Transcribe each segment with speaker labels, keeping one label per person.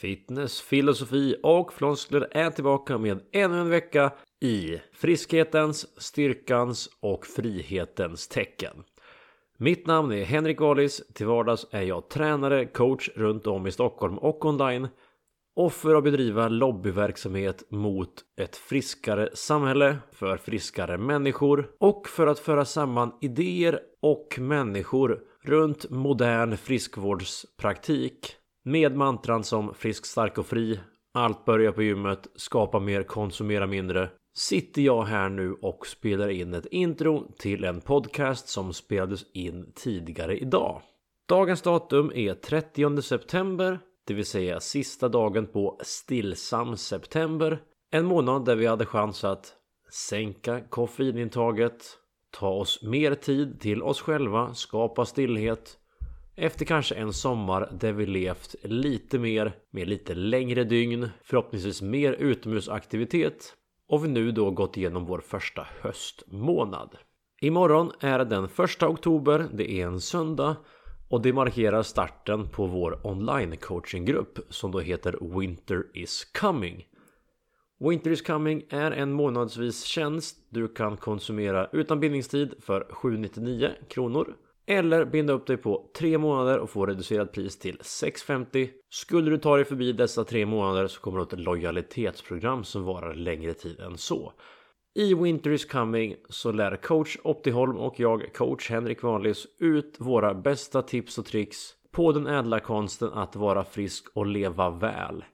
Speaker 1: Fitness, filosofi och floskler är tillbaka med ännu en vecka i friskhetens, styrkans och frihetens tecken. Mitt namn är Henrik Wallis. Till vardags är jag tränare, coach runt om i Stockholm och online. Och för att bedriva lobbyverksamhet mot ett friskare samhälle, för friskare människor och för att föra samman idéer och människor runt modern friskvårdspraktik med mantran som frisk, stark och fri, allt börjar på gymmet, skapa mer, konsumera mindre sitter jag här nu och spelar in ett intro till en podcast som spelades in tidigare idag. Dagens datum är 30 september, det vill säga sista dagen på stillsam september. En månad där vi hade chans att sänka koffeinintaget, ta oss mer tid till oss själva, skapa stillhet. Efter kanske en sommar där vi levt lite mer med lite längre dygn, förhoppningsvis mer utomhusaktivitet och vi nu då gått igenom vår första höstmånad. Imorgon är den första oktober, det är en söndag och det markerar starten på vår online coachinggrupp som då heter Winter is coming. Winter is coming är en månadsvis tjänst du kan konsumera utan bindningstid för 799 kronor eller binda upp dig på tre månader och få reducerat pris till 650. Skulle du ta dig förbi dessa tre månader så kommer du ett lojalitetsprogram som varar längre tid än så. I Winter is coming så lär coach Optiholm och jag, coach Henrik Vanlis, ut våra bästa tips och tricks på den ädla konsten att vara frisk och leva väl.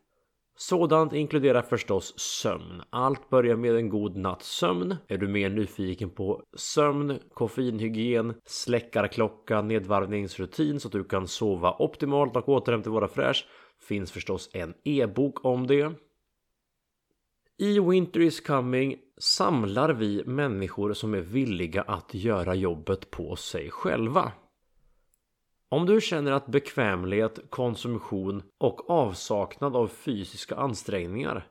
Speaker 1: Sådant inkluderar förstås sömn. Allt börjar med en god natts sömn. Är du mer nyfiken på sömn, koffeinhygien, släckarklocka, nedvarvningsrutin så att du kan sova optimalt och återhämta vara fräsch finns förstås en e-bok om det. I Winter is coming samlar vi människor som är villiga att göra jobbet på sig själva. Om du känner att bekvämlighet, konsumtion och avsaknad av fysiska ansträngningar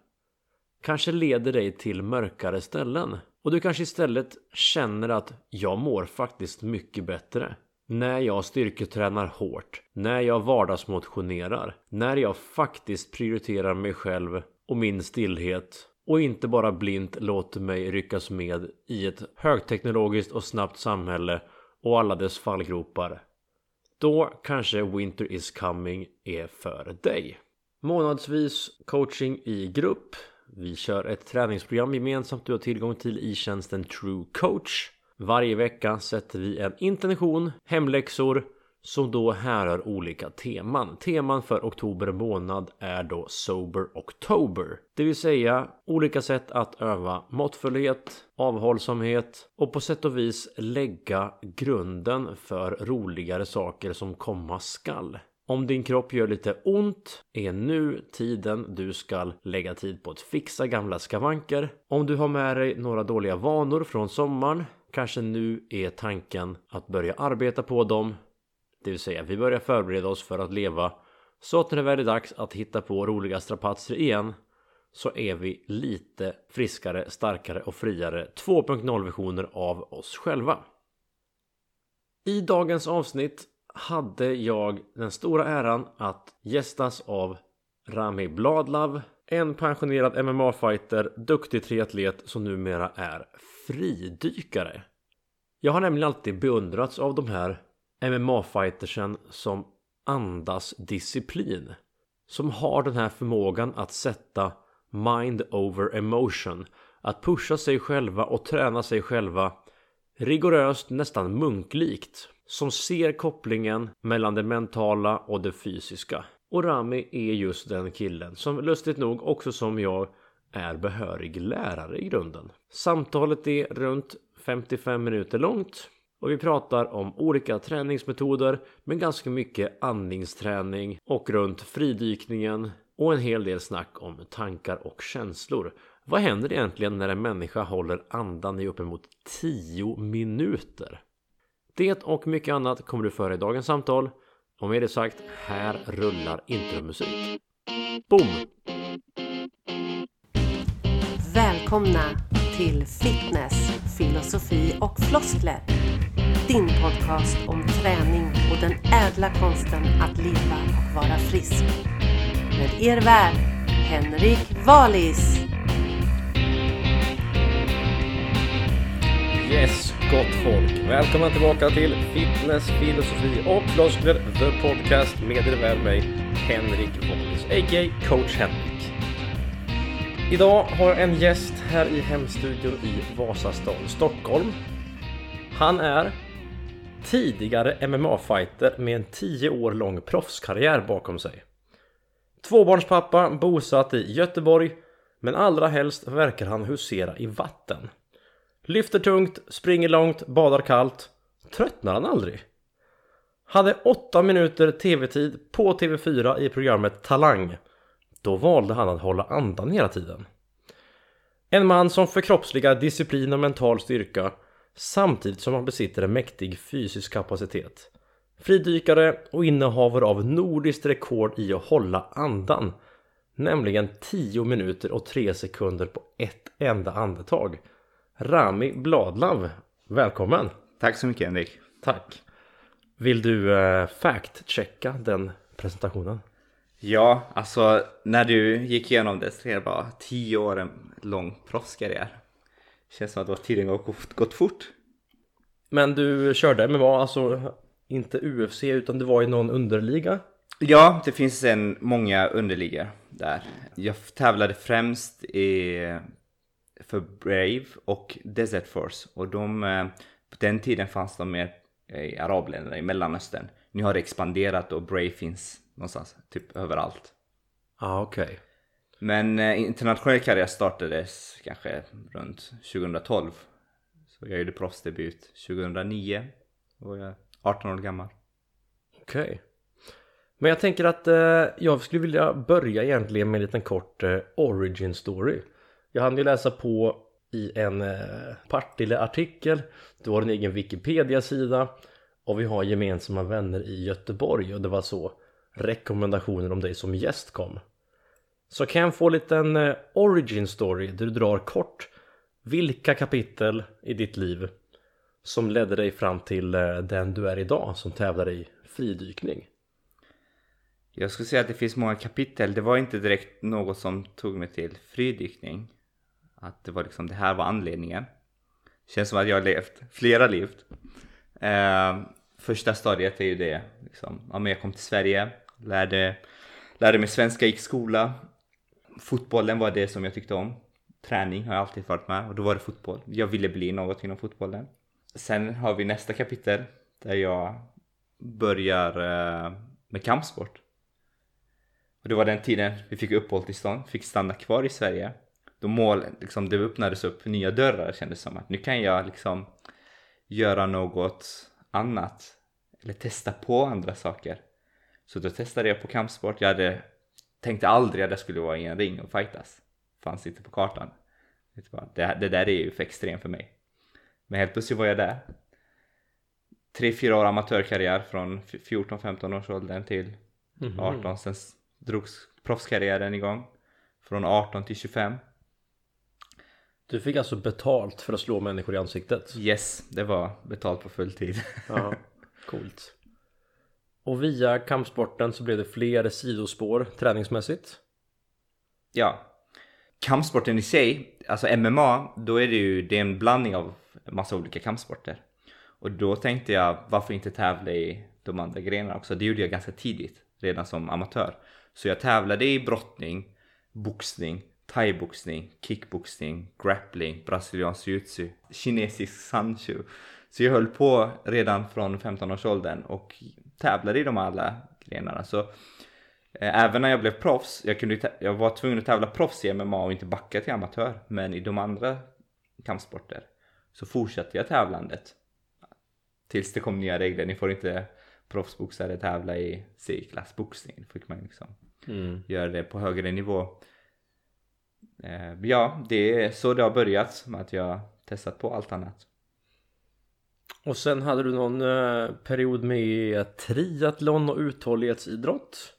Speaker 1: kanske leder dig till mörkare ställen och du kanske istället känner att jag mår faktiskt mycket bättre när jag styrketränar hårt, när jag vardagsmotionerar, när jag faktiskt prioriterar mig själv och min stillhet och inte bara blint låter mig ryckas med i ett högteknologiskt och snabbt samhälle och alla dess fallgropar då kanske Winter is coming är för dig. Månadsvis coaching i grupp. Vi kör ett träningsprogram gemensamt du har tillgång till i tjänsten True Coach. Varje vecka sätter vi en intention, hemläxor som då härrör olika teman. Teman för oktober månad är då Sober October. Det vill säga olika sätt att öva måttfullhet, avhållsamhet och på sätt och vis lägga grunden för roligare saker som komma skall. Om din kropp gör lite ont är nu tiden du ska lägga tid på att fixa gamla skavanker. Om du har med dig några dåliga vanor från sommaren kanske nu är tanken att börja arbeta på dem det vill säga vi börjar förbereda oss för att leva så att när det väl är dags att hitta på roliga strapatser igen så är vi lite friskare, starkare och friare 2.0 versioner av oss själva. I dagens avsnitt hade jag den stora äran att gästas av Rami Bladlav, en pensionerad MMA-fighter, duktig triatlet som numera är fridykare. Jag har nämligen alltid beundrats av de här MMA-fightersen som andas disciplin. Som har den här förmågan att sätta mind over emotion. Att pusha sig själva och träna sig själva rigoröst, nästan munklikt. Som ser kopplingen mellan det mentala och det fysiska. Och Rami är just den killen som lustigt nog också som jag är behörig lärare i grunden. Samtalet är runt 55 minuter långt och vi pratar om olika träningsmetoder men ganska mycket andningsträning och runt fridykningen och en hel del snack om tankar och känslor. Vad händer egentligen när en människa håller andan i uppemot 10 minuter? Det och mycket annat kommer du föra i dagens samtal. Och med det sagt, här rullar intromusik. Boom!
Speaker 2: Välkomna till Fitness, filosofi och floskler din podcast om träning och den ädla konsten att leva och vara frisk. Med er värd, Henrik Valis.
Speaker 1: Yes, gott folk. Välkomna tillbaka till Fitness, filosofi och floskler, the podcast med er väl mig, Henrik Wallis, a.k.a. coach Henrik. Idag har jag en gäst här i hemstudion i Vasastan, Stockholm. Han är tidigare MMA-fighter med en 10 år lång proffskarriär bakom sig. Tvåbarnspappa bosatt i Göteborg, men allra helst verkar han husera i vatten. Lyfter tungt, springer långt, badar kallt. Tröttnar han aldrig? Hade 8 minuter tv-tid på TV4 i programmet Talang. Då valde han att hålla andan hela tiden. En man som förkroppsligar disciplin och mental styrka samtidigt som han besitter en mäktig fysisk kapacitet. Fridykare och innehavare av nordiskt rekord i att hålla andan. Nämligen 10 minuter och 3 sekunder på ett enda andetag. Rami Bladlav, välkommen!
Speaker 3: Tack så mycket Henrik.
Speaker 1: Tack! Vill du eh, fact-checka den presentationen?
Speaker 3: Ja, alltså när du gick igenom det så är det bara 10 år en lång proffskarriär. Känns som att det var tiden gått, gått fort.
Speaker 1: Men du körde MMA, alltså inte UFC utan det var i någon underliga?
Speaker 3: Ja, det finns en många underligor där. Jag tävlade främst i, för Brave och Desert Force och de, eh, på den tiden fanns de mer i arabländerna, i Mellanöstern. Nu har det expanderat och Brave finns någonstans, typ överallt.
Speaker 1: Ja, ah, okej. Okay.
Speaker 3: Men eh, internationell karriär startades kanske runt 2012. Så jag gjorde proffsdebut 2009. Då var jag 18 år gammal.
Speaker 1: Okej. Okay. Men jag tänker att eh, jag skulle vilja börja egentligen med en liten kort eh, origin story. Jag hann ju läsa på i en eh, Partille-artikel. Du har en egen Wikipedia-sida. Och vi har gemensamma vänner i Göteborg och det var så rekommendationer om dig som gäst kom. Så kan jag få en liten eh, origin story där du drar kort vilka kapitel i ditt liv som ledde dig fram till eh, den du är idag som tävlar i fridykning?
Speaker 3: Jag skulle säga att det finns många kapitel. Det var inte direkt något som tog mig till fridykning. Att det var liksom, det här var anledningen. Känns som att jag har levt flera liv. Eh, första stadiet är ju det, liksom, ja, jag kom till Sverige, lärde, lärde mig svenska, gick skola. Fotbollen var det som jag tyckte om. Träning har jag alltid varit med och då var det fotboll. Jag ville bli något inom fotbollen. Sen har vi nästa kapitel där jag börjar eh, med kampsport. Och det var den tiden vi fick uppehållstillstånd, fick stanna kvar i Sverige. Då mål, liksom, det öppnades upp nya dörrar kändes som att nu kan jag liksom göra något annat. Eller testa på andra saker. Så då testade jag på kampsport. Jag hade, tänkte aldrig att jag skulle vara i en ring och fightas. Fanns inte på kartan. Det, det där är ju för extremt för mig. Men helt plötsligt var jag där. Tre, fyra år amatörkarriär från 14-15 års åldern till 18. Mm. Sen drogs proffskarriären igång. Från 18 till 25.
Speaker 1: Du fick alltså betalt för att slå människor i ansiktet?
Speaker 3: Yes, det var betalt på fulltid.
Speaker 1: ja, coolt. Och via kampsporten så blev det fler sidospår träningsmässigt?
Speaker 3: Ja. Kampsporten i sig, alltså MMA, då är det ju det är en blandning av massa olika kampsporter. Och då tänkte jag, varför inte tävla i de andra grenarna också? Det gjorde jag ganska tidigt, redan som amatör. Så jag tävlade i brottning, boxning, thaiboxning, kickboxning, grappling, brasiliansk jiu-jitsu, kinesisk sanshu så jag höll på redan från 15-årsåldern och tävlade i de alla grenarna. Så eh, även när jag blev proffs, jag, kunde, jag var tvungen att tävla proffs i MMA och inte backa till amatör. Men i de andra kampsporter så fortsatte jag tävlandet. Tills det kom nya regler, ni får inte proffsboxare tävla i C-klass boxning. Fick man liksom mm. göra det på högre nivå. Eh, ja, det är så det har börjat med att jag testat på allt annat.
Speaker 1: Och sen hade du någon eh, period med triathlon och uthållighetsidrott?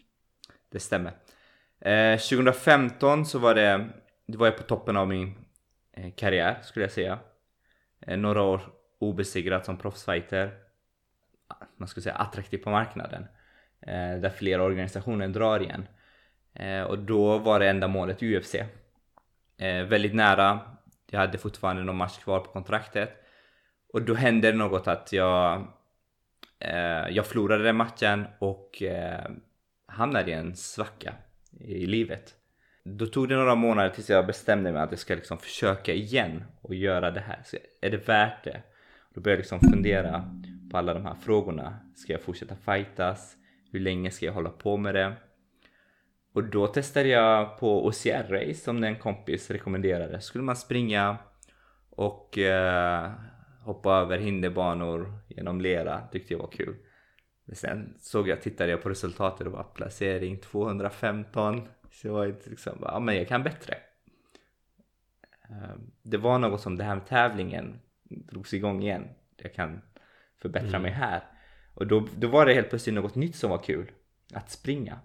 Speaker 3: Det stämmer. Eh, 2015 så var det, det var jag på toppen av min eh, karriär skulle jag säga. Eh, några år obesegrad som proffsfighter. Man skulle säga attraktiv på marknaden. Eh, där flera organisationer drar igen. Eh, och då var det enda målet UFC. Väldigt nära. Jag hade fortfarande någon match kvar på kontraktet. Och då hände det något att jag... Eh, jag förlorade den matchen och eh, hamnade i en svacka i livet. Då tog det några månader tills jag bestämde mig att jag ska liksom försöka igen och göra det här. Så är det värt det? Då började jag liksom fundera på alla de här frågorna. Ska jag fortsätta fightas? Hur länge ska jag hålla på med det? Och då testade jag på OCR-race som en kompis rekommenderade. Skulle man springa och eh, hoppa över hinderbanor genom lera. Tyckte jag var kul. Men sen såg jag, tittade jag på resultatet och var placering 215. Så jag var liksom, ja men jag kan bättre. Ehm, Det var något som det här med tävlingen drogs igång igen. Jag kan förbättra
Speaker 1: Mm.
Speaker 3: mig här. Och då, då var det helt plötsligt något nytt som var kul. Att springa.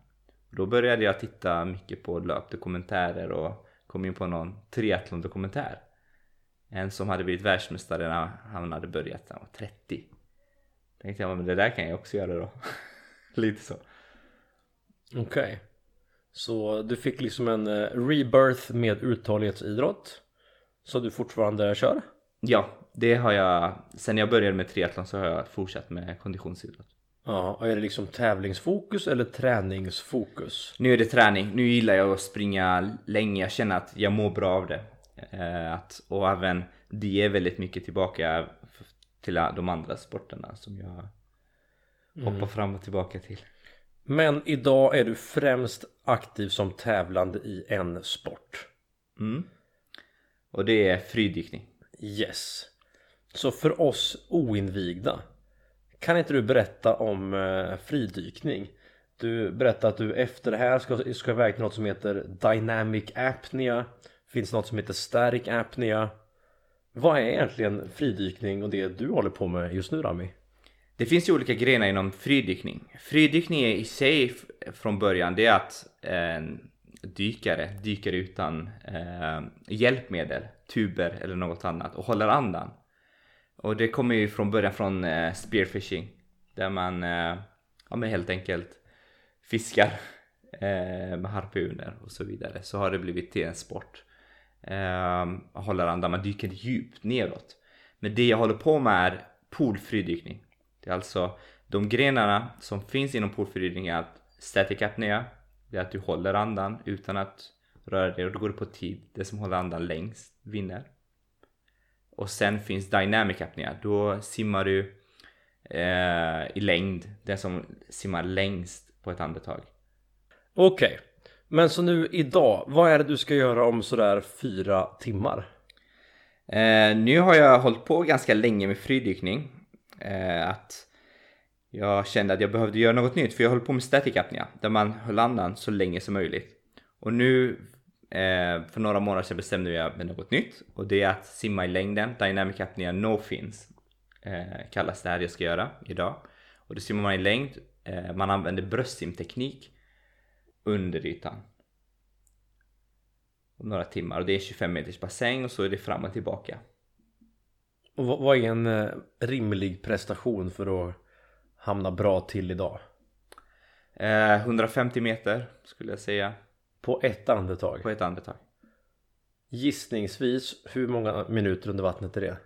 Speaker 3: Då började jag titta mycket på löpdokumentärer och kom in på någon triathlon-dokumentär. En som hade blivit världsmästare när han hade börjat han var 30. Tänkte jag, men det där kan jag också göra då. Lite så.
Speaker 1: Okej. Så du fick liksom en eh, rebirth med uthållighetsidrott. Så du fortfarande kör?
Speaker 3: Ja, det har jag. Sen jag började med triathlon så har jag fortsatt med konditionsidrott.
Speaker 1: Ja, och är det liksom tävlingsfokus eller träningsfokus?
Speaker 3: Nu är det träning. Nu gillar jag att springa länge. Jag känner att jag mår bra av det. Eh, att, och även det är väldigt mycket tillbaka till de andra sporterna som jag hoppar fram och tillbaka till.
Speaker 1: Men idag är du främst aktiv som tävlande i en sport.
Speaker 3: Mm. Och det är fridykning.
Speaker 1: Yes. Så för oss oinvigda kan inte du berätta om eh, fridykning? Du berättar att du efter det här ska, ska iväg till något som heter Dynamic Apnea. Finns något som heter Static Apnea. Vad är egentligen fridykning och det du håller på med just nu Rami?
Speaker 3: Det finns ju olika grenar inom fridykning. Fridykning är i sig från början det är att eh, dykare dyker utan eh, hjälpmedel, tuber eller något annat och håller andan. Och det kommer ju från början från eh, spearfishing där man eh, ja, men helt enkelt fiskar eh, med harpuner och så vidare. Så har det blivit till en sport. Eh, håller andan, man dyker djupt neråt. Men det jag håller på med är poolfri dykning. Det är alltså de grenarna som finns inom poolfri dykning är att static apnea, det är att du håller andan utan att röra dig och då går det på tid. Det som håller andan längst vinner. Och sen finns dynamic apnea, då simmar du eh, i längd, den som simmar längst på ett andetag.
Speaker 1: Okej, men så nu idag, vad är det du ska göra om sådär fyra timmar?
Speaker 3: Eh, nu har jag hållit på ganska länge med fridykning. Eh, att jag kände att jag behövde göra något nytt för jag höll på med static apnea där man höll andan så länge som möjligt. Och nu eh, för några månader sedan bestämde jag mig något nytt och det är att simma i längden. Dynamic apnea no fins eh, kallas det här jag ska göra idag. Och då simmar man i längd. Eh, man använder bröstsimteknik under ytan om några timmar och det är 25 meters bassäng och så är det fram och tillbaka.
Speaker 1: Och vad, är en eh, rimlig prestation för att hamna bra till idag?
Speaker 3: Eh, 150 meter skulle jag säga
Speaker 1: På ett andetag?
Speaker 3: på ett andetag.
Speaker 1: Gissningsvis, hur många minuter under vattnet är det?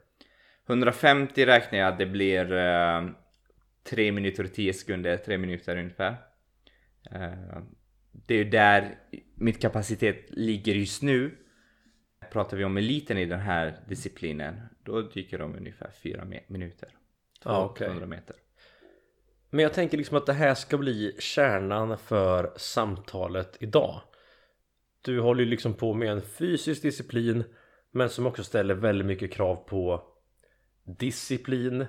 Speaker 3: 150 räknar jag att det blir eh, 3 minuter och 10 sekunder, 3 minuter ungefär. Eh, det är ju där mitt kapacitet ligger just nu. Pratar vi om eliten i den här disciplinen, då dyker de ungefär 4 me- minuter.
Speaker 1: Ja, okej.
Speaker 3: 200 meter.
Speaker 1: Men jag tänker liksom att det här ska bli kärnan för samtalet idag. Du håller ju liksom på med en fysisk disciplin men som också ställer väldigt mycket krav på disciplin,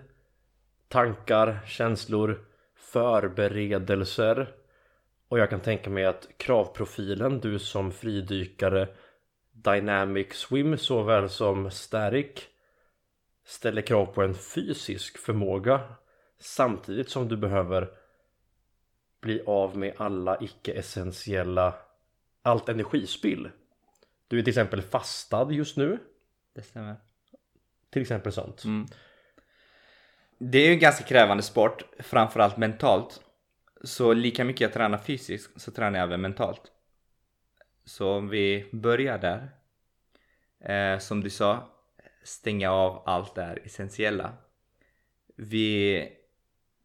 Speaker 1: tankar, känslor, förberedelser. Och jag kan tänka mig att kravprofilen, du som fridykare, Dynamic Swim såväl som Static ställer krav på en fysisk förmåga samtidigt som du behöver bli av med alla icke-essentiella allt energispill. Du är till exempel fastad just nu.
Speaker 3: Det stämmer.
Speaker 1: Till exempel sånt.
Speaker 3: Mm. Det är ju en ganska krävande sport, framförallt mentalt. Så lika mycket jag tränar fysiskt så tränar jag även mentalt. Så om vi börjar där. Eh, som du sa, stänga av allt det här essentiella. Vi,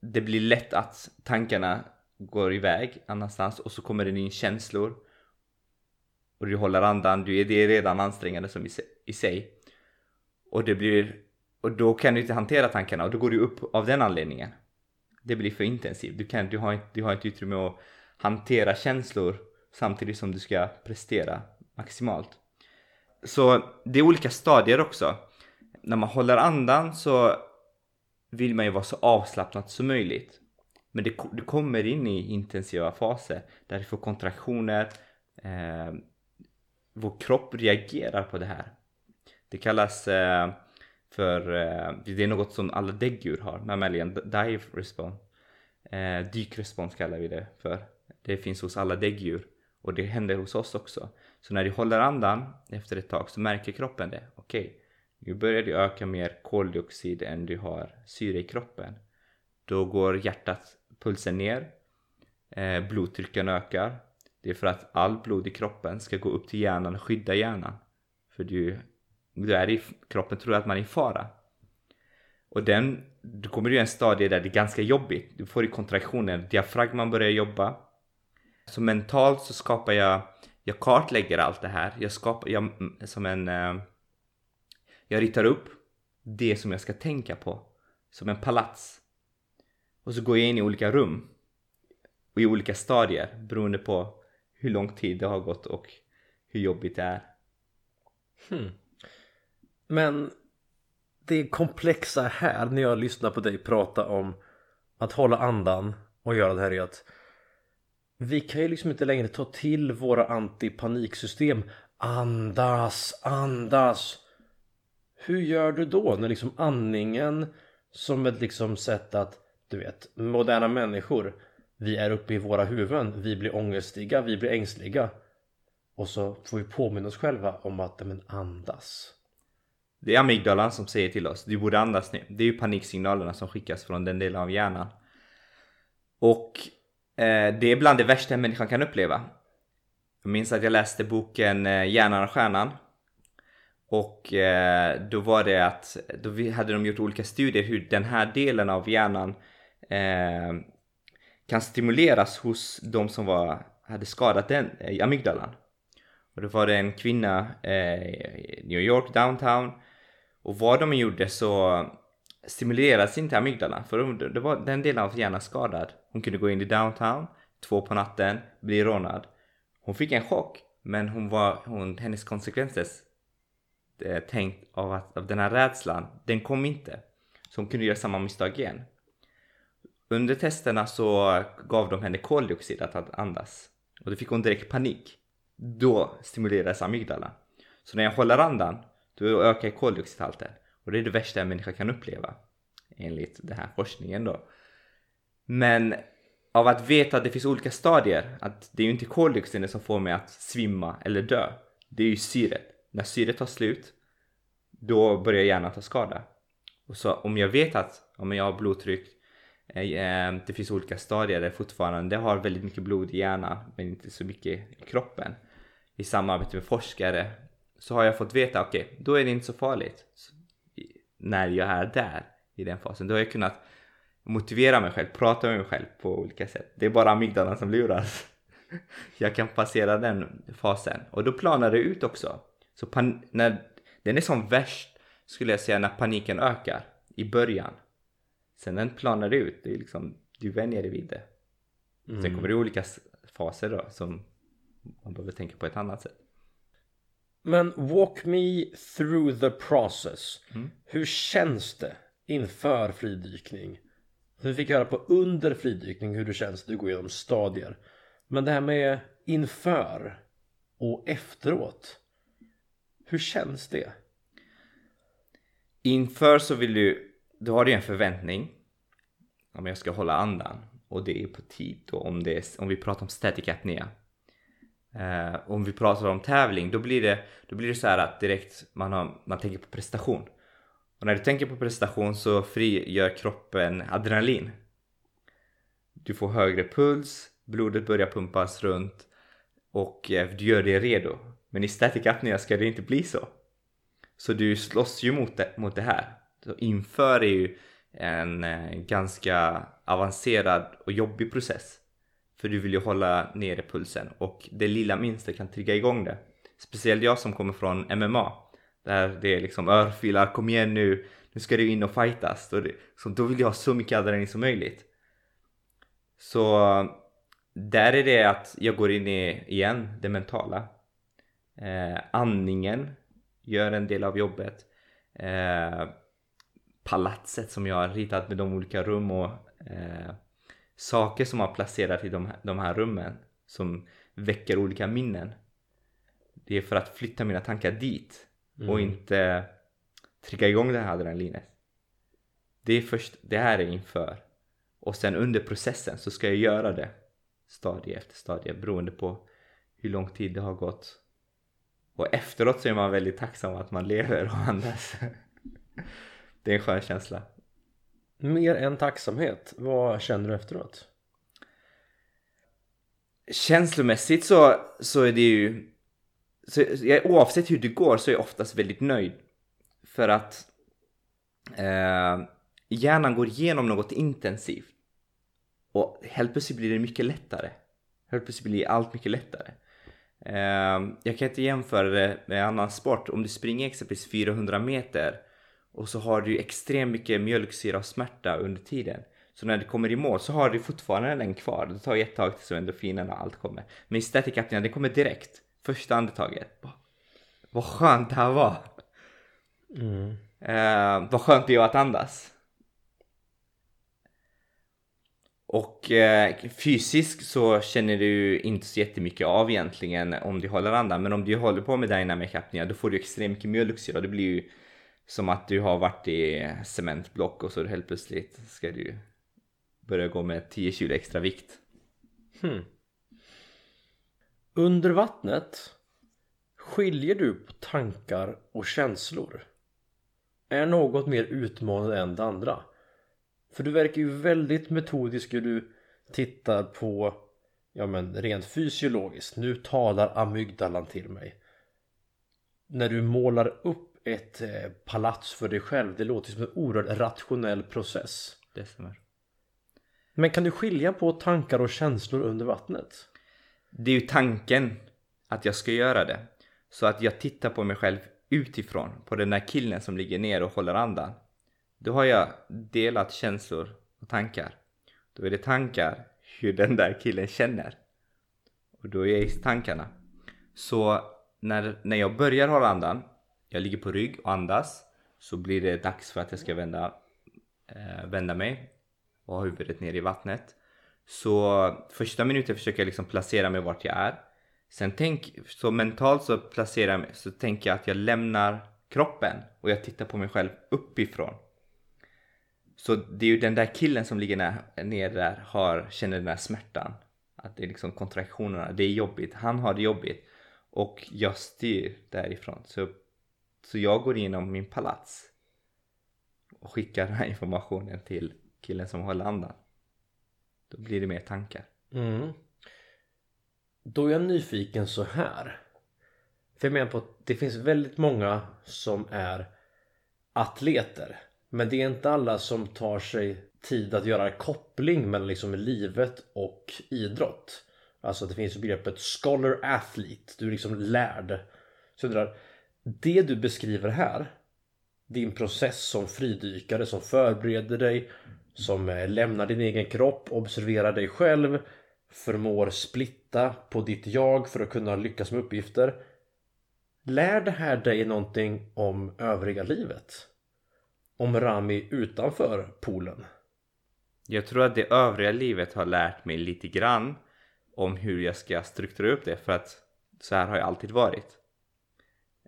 Speaker 3: det blir lätt att tankarna går iväg annanstans och så kommer det in känslor. Och du håller andan, du är, det är redan ansträngande som i, sig- i sig. Och det blir, och då kan du inte hantera tankarna och då går du upp av den anledningen. Det blir för intensivt, du, kan, du, har, inte- du har inte utrymme att hantera känslor samtidigt som du ska prestera maximalt. Så det är olika stadier också. När man håller andan så vill man ju vara så avslappnad som möjligt. Men det, du kommer in i intensiva faser där du får kontraktioner. Eh, vår kropp reagerar på det här. Det kallas eh, för, eh, det är något som alla däggdjur har, mammalian dive response. Eh, dykrespons kallar vi det för. Det finns hos alla däggdjur och det händer hos oss också. Så när du håller andan efter ett tag så märker kroppen det. Okej, nu börjar du öka mer koldioxid än du har syre i kroppen. Då går hjärtat, pulsen ner, eh, blodtrycken ökar. Det är för att all blod i kroppen ska gå upp till hjärnan och skydda hjärnan. För du, du är i, kroppen tror att man är i fara. Och den, då kommer du i en stadie där det är ganska jobbigt. Du får i kontraktioner, diafragman börjar jobba. Så mentalt så skapar jag, jag kartlägger allt det här. Jag skapar, jag, mm, som en, eh, jag ritar upp det som jag ska tänka på. Som en palats. Och så går jag in i olika rum. Och i olika stadier beroende på hur lång tid det har gått och hur jobbigt det är. Hmm.
Speaker 1: Men det komplexa här när jag lyssnar på dig prata om att hålla andan och göra det här är att vi kan ju liksom inte längre ta till våra antipaniksystem. Andas, andas. Hur gör du då när liksom andningen som ett liksom sätt att du vet moderna människor vi är uppe i våra huvuden, vi blir ångestiga, vi blir ängsliga och så får vi påminna oss själva om att men andas.
Speaker 3: Det är amygdalan som säger till oss, du borde andas nu. Det är ju paniksignalerna som skickas från den delen av hjärnan. Och eh, det är bland det värsta en människa kan uppleva. Jag minns att jag läste boken eh, Hjärnan och stjärnan. Och eh, då var det att, då hade de gjort olika studier hur den här delen av hjärnan eh, kan stimuleras hos de som var, hade skadat den, eh, amygdalan. Och då var det en kvinna eh, i New York downtown och vad de gjorde så stimulerades inte amygdala, för de, det var den delen av hjärnan skadad. Hon kunde gå in i downtown två på natten, bli rånad. Hon fick en chock men hon var, hon, hennes konsekvenser eh, tänkt av, att, av den här rädslan, den kom inte. Så hon kunde göra samma misstag igen. Under testerna så gav de henne koldioxid att andas och då fick hon direkt panik. Då stimuleras amygdala. Så när jag håller andan, då ökar koldioxidhalten. Och det är det värsta en människa kan uppleva. Enligt den här forskningen då. Men av att veta att det finns olika stadier, att det är ju inte koldioxiden som får mig att svimma eller dö. Det är ju syret. När syret tar slut, då börjar hjärnan ta skada. Och så om jag vet att om jag har blodtryck, eh, eh, det finns olika stadier där fortfarande har väldigt mycket blod i hjärnan men inte så mycket i kroppen. I samarbete med forskare så har jag fått veta, okej, okay, då är det inte så farligt. När jag är där i den fasen, då har jag kunnat motivera mig själv, prata med mig själv på olika sätt. Det är bara amygdalan som luras. Jag kan passera den fasen och då planar det ut också. Så när den är som värst skulle jag säga när paniken ökar i början. Sen den planar ut, det är liksom, du vänjer dig vid det. Sen kommer det olika faser då som man behöver tänka på ett annat sätt.
Speaker 1: Men walk me through the process. Hur känns det inför fridykning? Vi fick höra på under fridykning hur det känns. Du går igenom stadier. Men det här med inför och efteråt. Hur känns det?
Speaker 3: Inför så vill du, då har du en förväntning. Om jag ska hålla andan. Och det är på tid då om, det är, om vi pratar om static apnea. Eh, om vi pratar om tävling då blir det, då blir det så här att direkt man, har, man tänker på prestation. Och när du tänker på prestation så frigör kroppen adrenalin. Du får högre puls, blodet börjar pumpas runt och eh, du gör dig redo. Men i static apnea ska det inte bli så. Så du slåss ju mot det, mot det här. Så inför är ju en eh, ganska avancerad och jobbig process. För du vill ju hålla nere pulsen och det lilla minsta kan trigga igång det. Speciellt jag som kommer från MMA. Där det är liksom öh, örfilar, kom igen nu, nu ska du in och fightas. Då, det, så då vill jag ha så mycket adrenalin som möjligt. Så där är det att jag går in i, igen, det mentala. Eh, andningen gör en del av jobbet. Eh, palatset som jag har ritat med de olika rum och eh, saker som har placerat i de, de här rummen som väcker olika minnen. Det är för att flytta mina tankar dit
Speaker 1: Mm.
Speaker 3: och inte trigga igång det här adrenalinet. Det är först, det här är inför. Och sen under processen så ska jag göra det stadie efter stadie beroende på hur lång tid det har gått. Och efteråt så är man väldigt tacksam att man lever och andas. Det är en skön känsla.
Speaker 1: Mer än tacksamhet, vad känner du efteråt?
Speaker 3: Känslomässigt så, så är det ju... Så, jag, oavsett hur det går så är jag oftast väldigt nöjd. För att eh, hjärnan går igenom något intensivt. Och helt plötsligt blir det mycket lättare. Helt plötsligt blir allt mycket lättare. Eh, jag kan inte jämföra det med annan sport. Om du springer exempelvis 400 meter och så har du extremt mycket mjölksyra och smärta under tiden. Så när du kommer i mål så har du fortfarande den kvar. Det tar ett tag tills endorfinerna och allt kommer. Men i static apnea, det kommer direkt. Första andetaget. Bara, Vad skönt det här var.
Speaker 1: Mm.
Speaker 3: Eh, vad skönt det är att andas. Och eh, fysiskt så känner du inte så jättemycket av egentligen om du håller andan. Men om du håller på med dynamic apnea då får du extremt mycket mjölksyra. Det blir ju som att du har varit i cementblock och så helt plötsligt ska du börja gå med 10 kilo extra vikt.
Speaker 1: Hmm. Under vattnet skiljer du på tankar och känslor? Är något mer utmanande än det andra? För du verkar ju väldigt metodisk hur du tittar på Ja men rent fysiologiskt, nu talar amygdalan till mig När du målar upp ett eh, palats för dig själv, det låter som en oerhört rationell process
Speaker 3: Det stämmer.
Speaker 1: Men kan du skilja på tankar och känslor under vattnet?
Speaker 3: Det är ju tanken att jag ska göra det. Så att jag tittar på mig själv utifrån, på den där killen som ligger ner och håller andan. Då har jag delat känslor och tankar. Då är det tankar hur den där killen känner. Och då är jag i tankarna. Så när, när jag börjar hålla andan, jag ligger på rygg och andas, så blir det dags för att jag ska vända, eh, vända mig och ha huvudet ner i vattnet. Så första minuten försöker jag liksom placera mig vart jag är. Sen tänk, så mentalt så placerar jag mig, så tänker jag att jag lämnar kroppen och jag tittar på mig själv uppifrån. Så det är ju den där killen som ligger ner, ner där har, känner den där smärtan. Att det är liksom kontraktionerna, det är jobbigt, han har det jobbigt. Och jag styr därifrån. Så, så jag går igenom min palats. Och skickar den här informationen till killen som håller andan. Då blir det mer tankar.
Speaker 1: Mm. Då är jag nyfiken så här. För jag menar på att det finns väldigt många som är atleter. Men det är inte alla som tar sig tid att göra koppling mellan liksom livet och idrott. Alltså det finns begreppet scholar athlete. Du är liksom lärd. Så jag undrar, det du beskriver här. Din process som fridykare som förbereder dig. Som eh, lämnar din egen kropp, observerar dig själv. Förmår splitta på ditt jag för att kunna lyckas med uppgifter. Lär det här dig någonting om övriga livet? Om Rami utanför poolen?
Speaker 3: Jag tror att det övriga livet har lärt mig lite grann om hur jag ska strukturera upp det för att så här har jag alltid varit.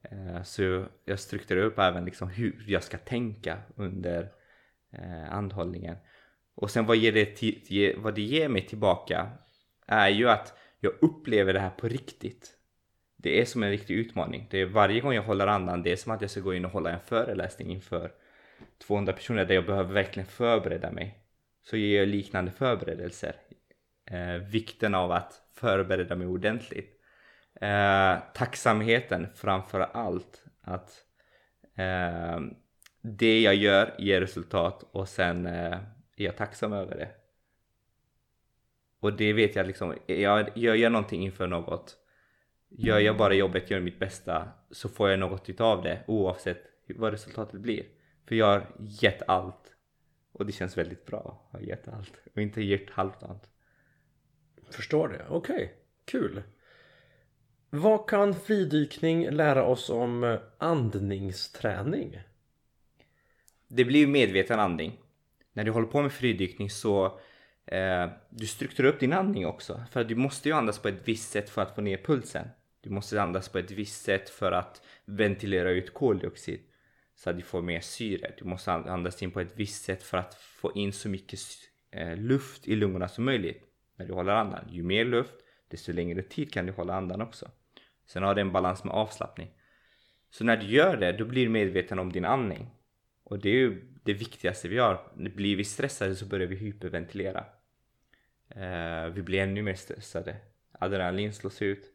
Speaker 3: Eh, så jag strukturerar upp även liksom hur jag ska tänka under eh, andhållningen. Och sen vad, ger det vad det ger mig tillbaka är ju att jag upplever det här på riktigt. Det är som en riktig utmaning. Det är varje gång jag håller andan, det är som att jag ska gå in och hålla en föreläsning inför 200 personer där jag behöver verkligen förbereda mig. Så ger jag liknande förberedelser. Eh, vikten av att förbereda mig ordentligt. Eh, tacksamheten framför allt. Att eh, det jag gör ger resultat och sen eh, är jag tacksam över det. Och det vet jag liksom, jag, jag gör någonting inför något. Gör jag bara jobbet, gör mitt bästa så får jag något utav det oavsett vad resultatet blir. För jag har gett allt. Och det känns väldigt bra att ha gett allt och inte gjort halvdant.
Speaker 1: Förstår det. Okej, kul. Vad kan fridykning lära oss om eh, andningsträning?
Speaker 3: Det blir ju medveten andning. När du håller på med fridykning så eh, du strukturerar upp din andning också. För du måste ju andas på ett visst sätt för att få ner pulsen. Du måste andas på ett visst sätt för att ventilera ut koldioxid. Så att du får mer syre. Du måste andas in på ett visst sätt för att få in så mycket eh, luft i lungorna som möjligt. När du håller andan. Ju mer luft, desto längre tid kan du hålla andan också. Sen har det en balans med avslappning. Så när du gör det, då blir du medveten om din andning. Och det är ju det viktigaste vi gör. Blir vi stressade så börjar vi hyperventilera. Eh, vi blir ännu mer stressade. Adrenalin slås ut.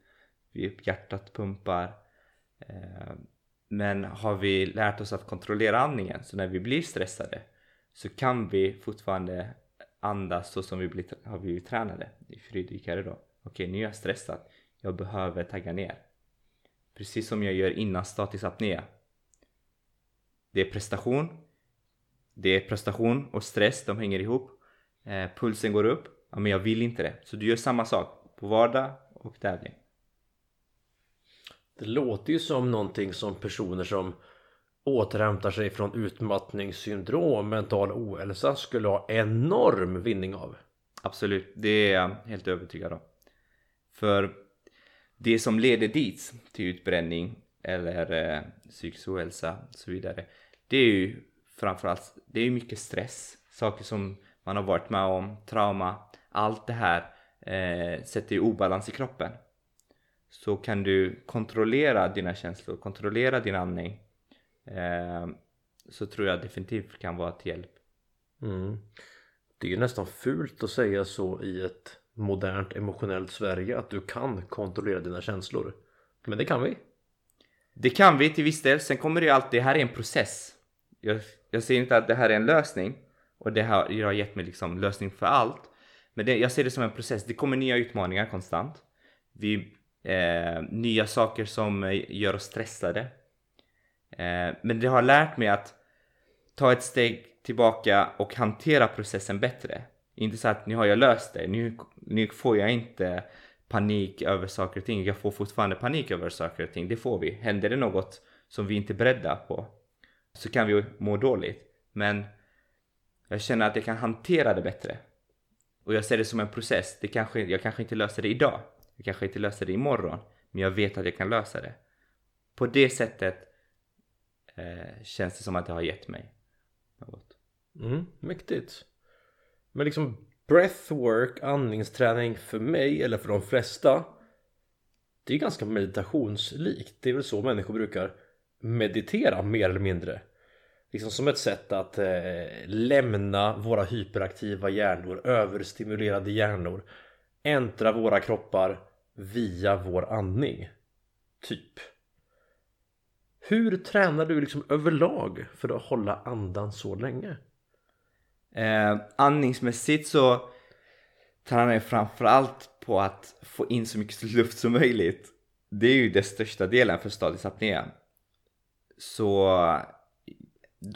Speaker 3: Hjärtat pumpar. Eh, men har vi lärt oss att kontrollera andningen så när vi blir stressade så kan vi fortfarande andas så som vi blivit, har blivit tränade i fridykare då. Okej, nu är jag stressad. Jag behöver tagga ner. Precis som jag gör innan statisk apné. Det är prestation. Det är prestation och stress, de hänger ihop. Eh, pulsen går upp. Ja, men jag vill inte det. Så du gör samma sak på vardag och tävling.
Speaker 1: Det låter ju som någonting som personer som återhämtar sig från utmattningssyndrom, mental ohälsa skulle ha enorm vinning av.
Speaker 3: Absolut, det är jag helt övertygad om. För det som leder dit till utbränning eller eh, psykisk ohälsa och så vidare. Det är ju framförallt, det är mycket stress, saker som man har varit med om, trauma, allt det här eh, sätter ju obalans i kroppen. Så kan du kontrollera dina känslor, kontrollera din andning eh, så tror jag definitivt kan vara till hjälp.
Speaker 1: Mm. Det är ju nästan fult att säga så i ett modernt emotionellt Sverige att du kan kontrollera dina känslor. Men det kan vi.
Speaker 3: Det kan vi till viss del. Sen kommer det ju alltid, det här är en process. Jag, jag säger inte att det här är en lösning och det här har gett mig liksom lösning för allt. Men det, jag ser det som en process. Det kommer nya utmaningar konstant. Vi, eh, nya saker som eh, gör oss stressade. Eh, men det har lärt mig att ta ett steg tillbaka och hantera processen bättre. Inte så att nu har jag löst det, nu, nu får jag inte panik över saker och ting. Jag får fortfarande panik över saker och ting, det får vi. Händer det något som vi inte är beredda på så kan vi må dåligt. Men jag känner att jag kan hantera det bättre. Och jag ser det som en process. Det kanske, jag kanske inte löser det idag. Jag kanske inte löser det imorgon. Men jag vet att jag kan lösa det. På det sättet eh, känns det som att det har gett mig något.
Speaker 1: Mm, mäktigt. Men liksom breathwork, andningsträning för mig eller för de flesta det är ganska meditationslikt. Det är väl så människor brukar meditera mer eller mindre. Liksom som ett sätt att eh, lämna våra hyperaktiva hjärnor, överstimulerade hjärnor, äntra våra kroppar via vår andning. Typ. Hur tränar du liksom överlag för att hålla andan så länge?
Speaker 3: Eh, andningsmässigt så tränar jag framförallt på att få in så mycket luft som möjligt. Det är ju den största delen för statisk apné. Så,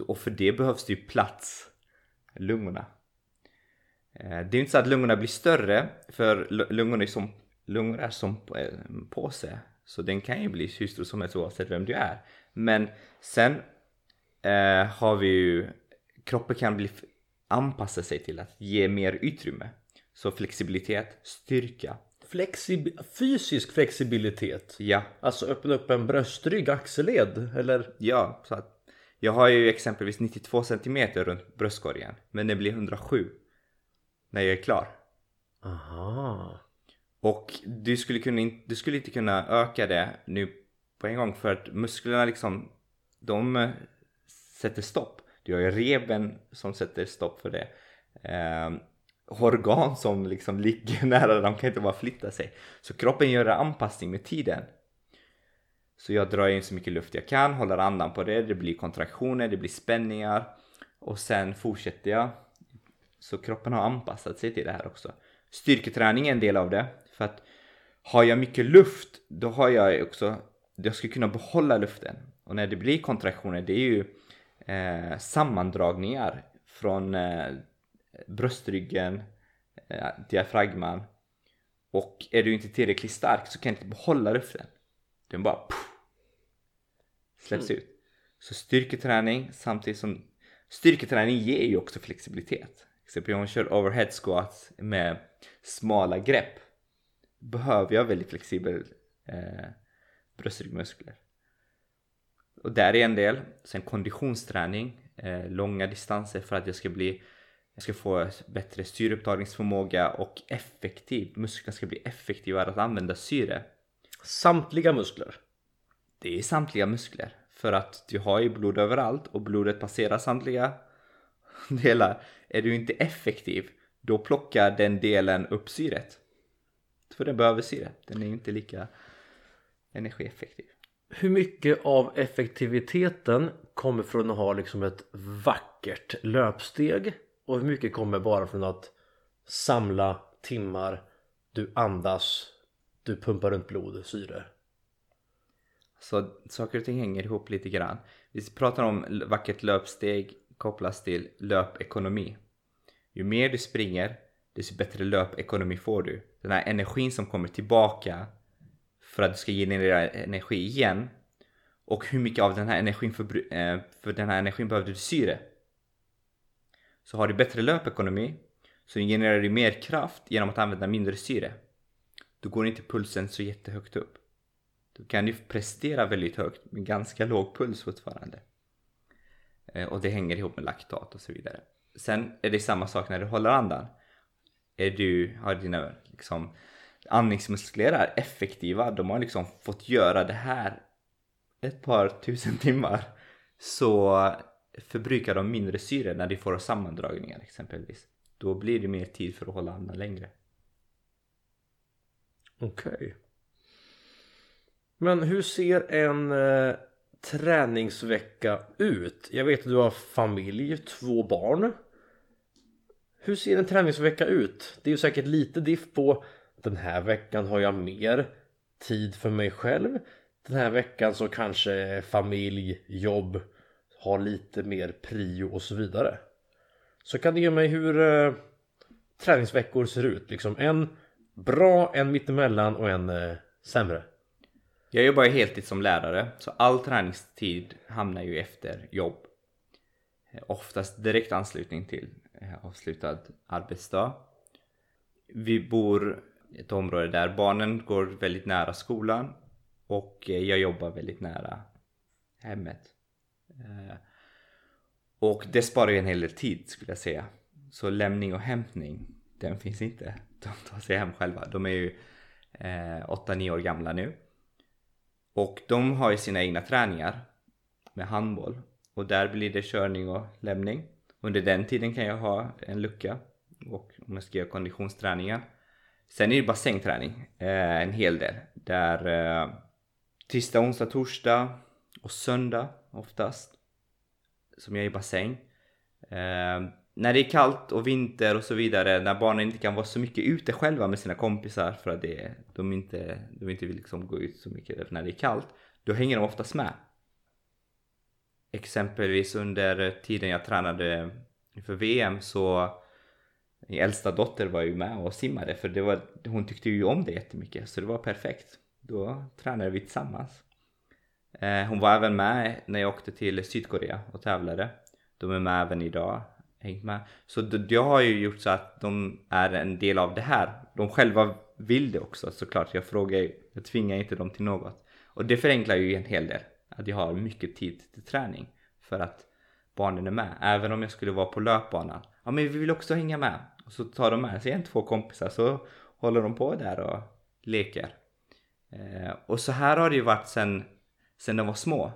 Speaker 3: och för det behövs det ju plats, lungorna. Eh, det är ju inte så att lungorna blir större, för lungorna är som, lungor är som en påse. Så den kan ju bli hur stor som helst oavsett vem du är. Men sen eh, har vi ju, kroppen kan bli anpassa sig till att ge mer utrymme. Så flexibilitet, styrka.
Speaker 1: Flexib fysisk flexibilitet?
Speaker 3: Ja.
Speaker 1: Alltså öppna upp en bröstrygg, axelled eller?
Speaker 3: Ja, så att jag har ju exempelvis 92 cm runt bröstkorgen men det blir 107 när jag är klar.
Speaker 1: Aha.
Speaker 3: Och du skulle, kunna, du skulle inte kunna öka det nu på en gång för att musklerna liksom de eh, sätter stopp. Du har ju reben som sätter stopp för det. Eh, organ som liksom ligger nära, de kan inte bara flytta sig. Så kroppen gör en anpassning med tiden. Så jag drar in så mycket luft jag kan, håller andan på det, det blir kontraktioner, det blir spänningar och sen fortsätter jag. Så kroppen har anpassat sig till det här också. Styrketräning är en del av det. För att har jag mycket luft, då har jag också, jag ska kunna behålla luften. Och när det blir kontraktioner, det är ju eh, sammandragningar från eh, bröstryggen, eh, diafragman. Och är du inte tillräckligt stark så kan du inte behålla luften. Den bara puff, släpps
Speaker 1: Mm.
Speaker 3: ut. Så styrketräning samtidigt som styrketräning ger ju också flexibilitet. Exempel om jag kör overhead squats med smala grepp behöver jag väldigt flexibel eh, bröstryggmuskler. Och där är en del. Sen konditionsträning, eh, långa distanser för att jag ska bli jag ska få bättre syreupptagningsförmåga och effektiv. Musklerna ska bli effektivare att använda syre.
Speaker 1: Samtliga muskler.
Speaker 3: Det är samtliga muskler. För att du har ju blod överallt och blodet passerar samtliga delar. Är du inte effektiv, då plockar den delen upp syret. För den behöver syre. Den är inte lika energieffektiv.
Speaker 1: Hur mycket av effektiviteten kommer från att ha liksom ett vackert löpsteg och hur mycket kommer bara från att samla timmar, du andas, du pumpar runt blod, syre.
Speaker 3: Så saker och ting hänger ihop lite grann. Vi pratar om vackert löpsteg kopplas till löpekonomi. Ju mer du springer, desto bättre löpekonomi får du. Den här energin som kommer tillbaka för att du ska generera energi igen. Och hur mycket av den här energin för, eh, för den här energin behöver du syre. Så har du bättre löpekonomi så genererar du mer kraft genom att använda mindre syre. Då går inte pulsen så jättehögt upp. Då kan du prestera väldigt högt med ganska låg puls fortfarande. Eh, och det hänger ihop med laktat och så vidare. Sen är det samma sak när du håller andan. Är du, har dina liksom, andningsmuskler är effektiva, de har liksom fått göra det här ett par tusen timmar. Så förbrukar de mindre syre när de får sammandragningar exempelvis. Då blir det mer tid för att hålla andan längre.
Speaker 1: Okej. Men hur ser en eh, träningsvecka ut? Jag vet att du har familj, två barn. Hur ser en träningsvecka ut? Det är ju säkert lite diff på den här veckan har jag mer tid för mig själv. Den här veckan så kanske familj, jobb har lite mer prio och så vidare. Så kan du ge mig hur eh, träningsveckor ser ut? Liksom en bra, en mittemellan och en eh, sämre.
Speaker 3: Jag jobbar ju heltid som lärare så all träningstid hamnar ju efter jobb. Eh, oftast direkt anslutning till eh, avslutad arbetsdag. Vi bor ett område där barnen går väldigt nära skolan och eh, jag jobbar väldigt nära hemmet. Eh, och det sparar ju en hel del tid skulle jag säga. Så lämning och hämtning, den finns inte. De tar sig hem själva. De är ju eh, 8-9 år gamla nu. Och de har ju sina egna träningar med handboll. Och där blir det körning och lämning. Under den tiden kan jag ha en lucka. Och om jag ska göra konditionsträningar. Sen är det bassängträning. Eh, en hel del. Där eh, tisdag, onsdag, torsdag och söndag oftast. Som jag är i bassäng. Eh, när det är kallt och vinter och så vidare, när barnen inte kan vara så mycket ute själva med sina kompisar för att det, de, inte, de inte vill liksom gå ut så mycket när det är kallt, då hänger de oftast med. Exempelvis under tiden jag tränade för VM så min äldsta dotter var ju med och simmade för det var, hon tyckte ju om det jättemycket så det var perfekt. Då tränade vi tillsammans. Eh, hon var även med när jag åkte till Sydkorea och tävlade. De är med även idag. Hängt med. Så det, jag har ju gjort så att de är en del av det här. De själva vill det också såklart. Jag frågar jag tvingar inte dem till något. Och det förenklar ju en hel del. Att jag har mycket tid till träning. För att barnen är med. Även om jag skulle vara på löpbanan. Ja men vi vill också hänga med. Och så tar de med sig en, två kompisar så håller de på där och leker. Eh, och så här har det ju varit sen, sen de var små.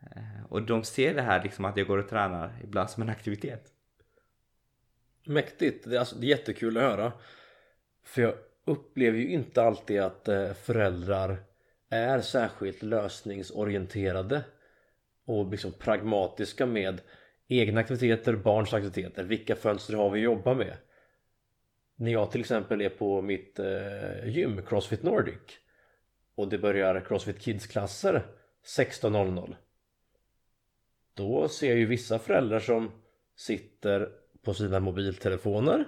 Speaker 3: Eh, och de ser det här liksom att jag går och tränar ibland som en aktivitet.
Speaker 1: Mäktigt, det är, alltså, det är jättekul att höra För jag upplever ju inte alltid att eh, föräldrar är särskilt lösningsorienterade och liksom pragmatiska med egna aktiviteter, barns aktiviteter. Vilka fönster har vi att jobba med? När jag till exempel är på mitt eh, gym, Crossfit Nordic och det börjar Crossfit Kids-klasser 16.00 då ser jag ju vissa föräldrar som sitter på sina mobiltelefoner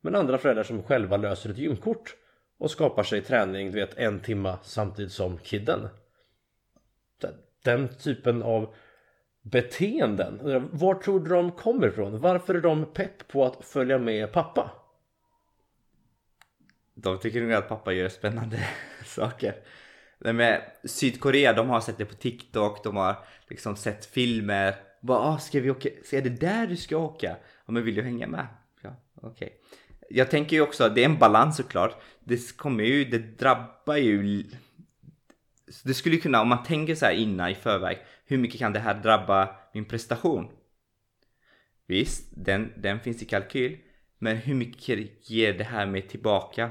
Speaker 1: men andra föräldrar som själva löser ett gymkort och skapar sig träning, du vet, en timma samtidigt som kidden. Den typen av beteenden, var tror du de kommer ifrån? Varför är de pepp på att följa med pappa?
Speaker 3: De tycker nog att pappa gör spännande saker. med Sydkorea, de har sett det på TikTok, de har liksom sett filmer. Bara, ah, ska vi åka? Så är det där du ska åka? Ja, men vill du hänga med? Ja, okej. Okay. Jag tänker ju också, det är en balans såklart. Det kommer ju, det drabbar ju det skulle kunna, om man tänker så här innan i förväg, hur mycket kan det här drabba min prestation? Visst, den, den finns i kalkyl, men hur mycket ger det här mig tillbaka?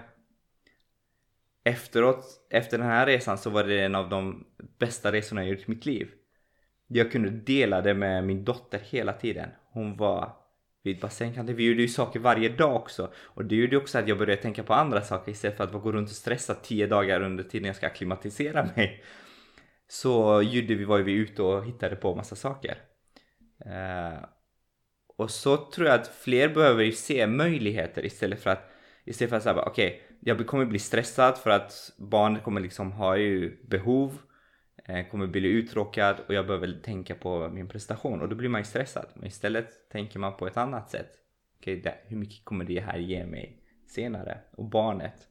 Speaker 3: Efteråt, efter den här resan så var det en av de bästa resorna jag gjort i mitt liv. Jag kunde dela det med min dotter hela tiden. Hon var vid bassängkanten. Vi gjorde ju saker varje dag också. Och det gjorde också att jag började tänka på andra saker istället för att gå runt och stressa tio dagar under tiden jag ska akklimatisera mig. Så gjorde vi, var vi ute och hittade på massa saker. Uh, och så tror jag att fler behöver ju se möjligheter istället för att istället för att säga okej, okay, jag kommer bli stressad för att barnet kommer liksom ha ju behov Eh, kommer bli uttråkad och jag behöver tänka på min prestation och då blir man ju stressad. Men istället tänker man på ett annat sätt. Okej, okay, hur mycket kommer det här ge mig senare? Och barnet.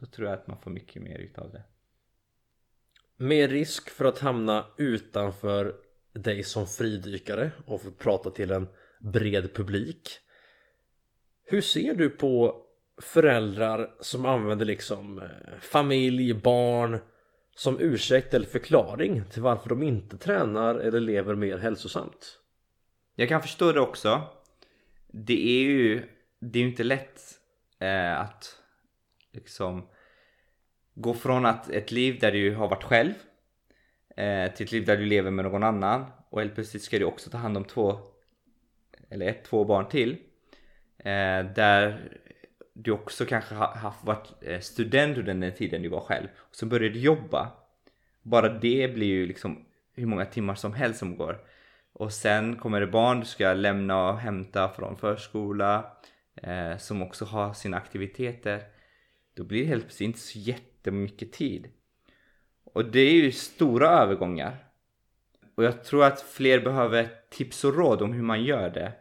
Speaker 3: Då tror jag att man får mycket mer utav det.
Speaker 1: Med risk för att hamna utanför dig som fridykare och få prata till en bred publik. Hur ser du på föräldrar som använder liksom eh, familj, barn som ursäkt eller förklaring till varför de inte tränar eller lever mer hälsosamt.
Speaker 3: Jag kan förstå det också. Det är ju, det är ju inte lätt eh, att liksom gå från att ett liv där du har varit själv eh, till ett liv där du lever med någon annan och helt plötsligt ska du också ta hand om två eller ett, två barn till. Eh, där du också kanske har haft, varit eh, student under den tiden du var själv och så började du jobba. Bara det blir ju liksom hur många timmar som helst som går. Och sen kommer det barn du ska lämna och hämta från förskola eh, som också har sina aktiviteter. Då blir det helt plötsligt inte så jättemycket tid. Och det är ju stora övergångar. Och jag tror att fler behöver tips och råd om hur man gör det.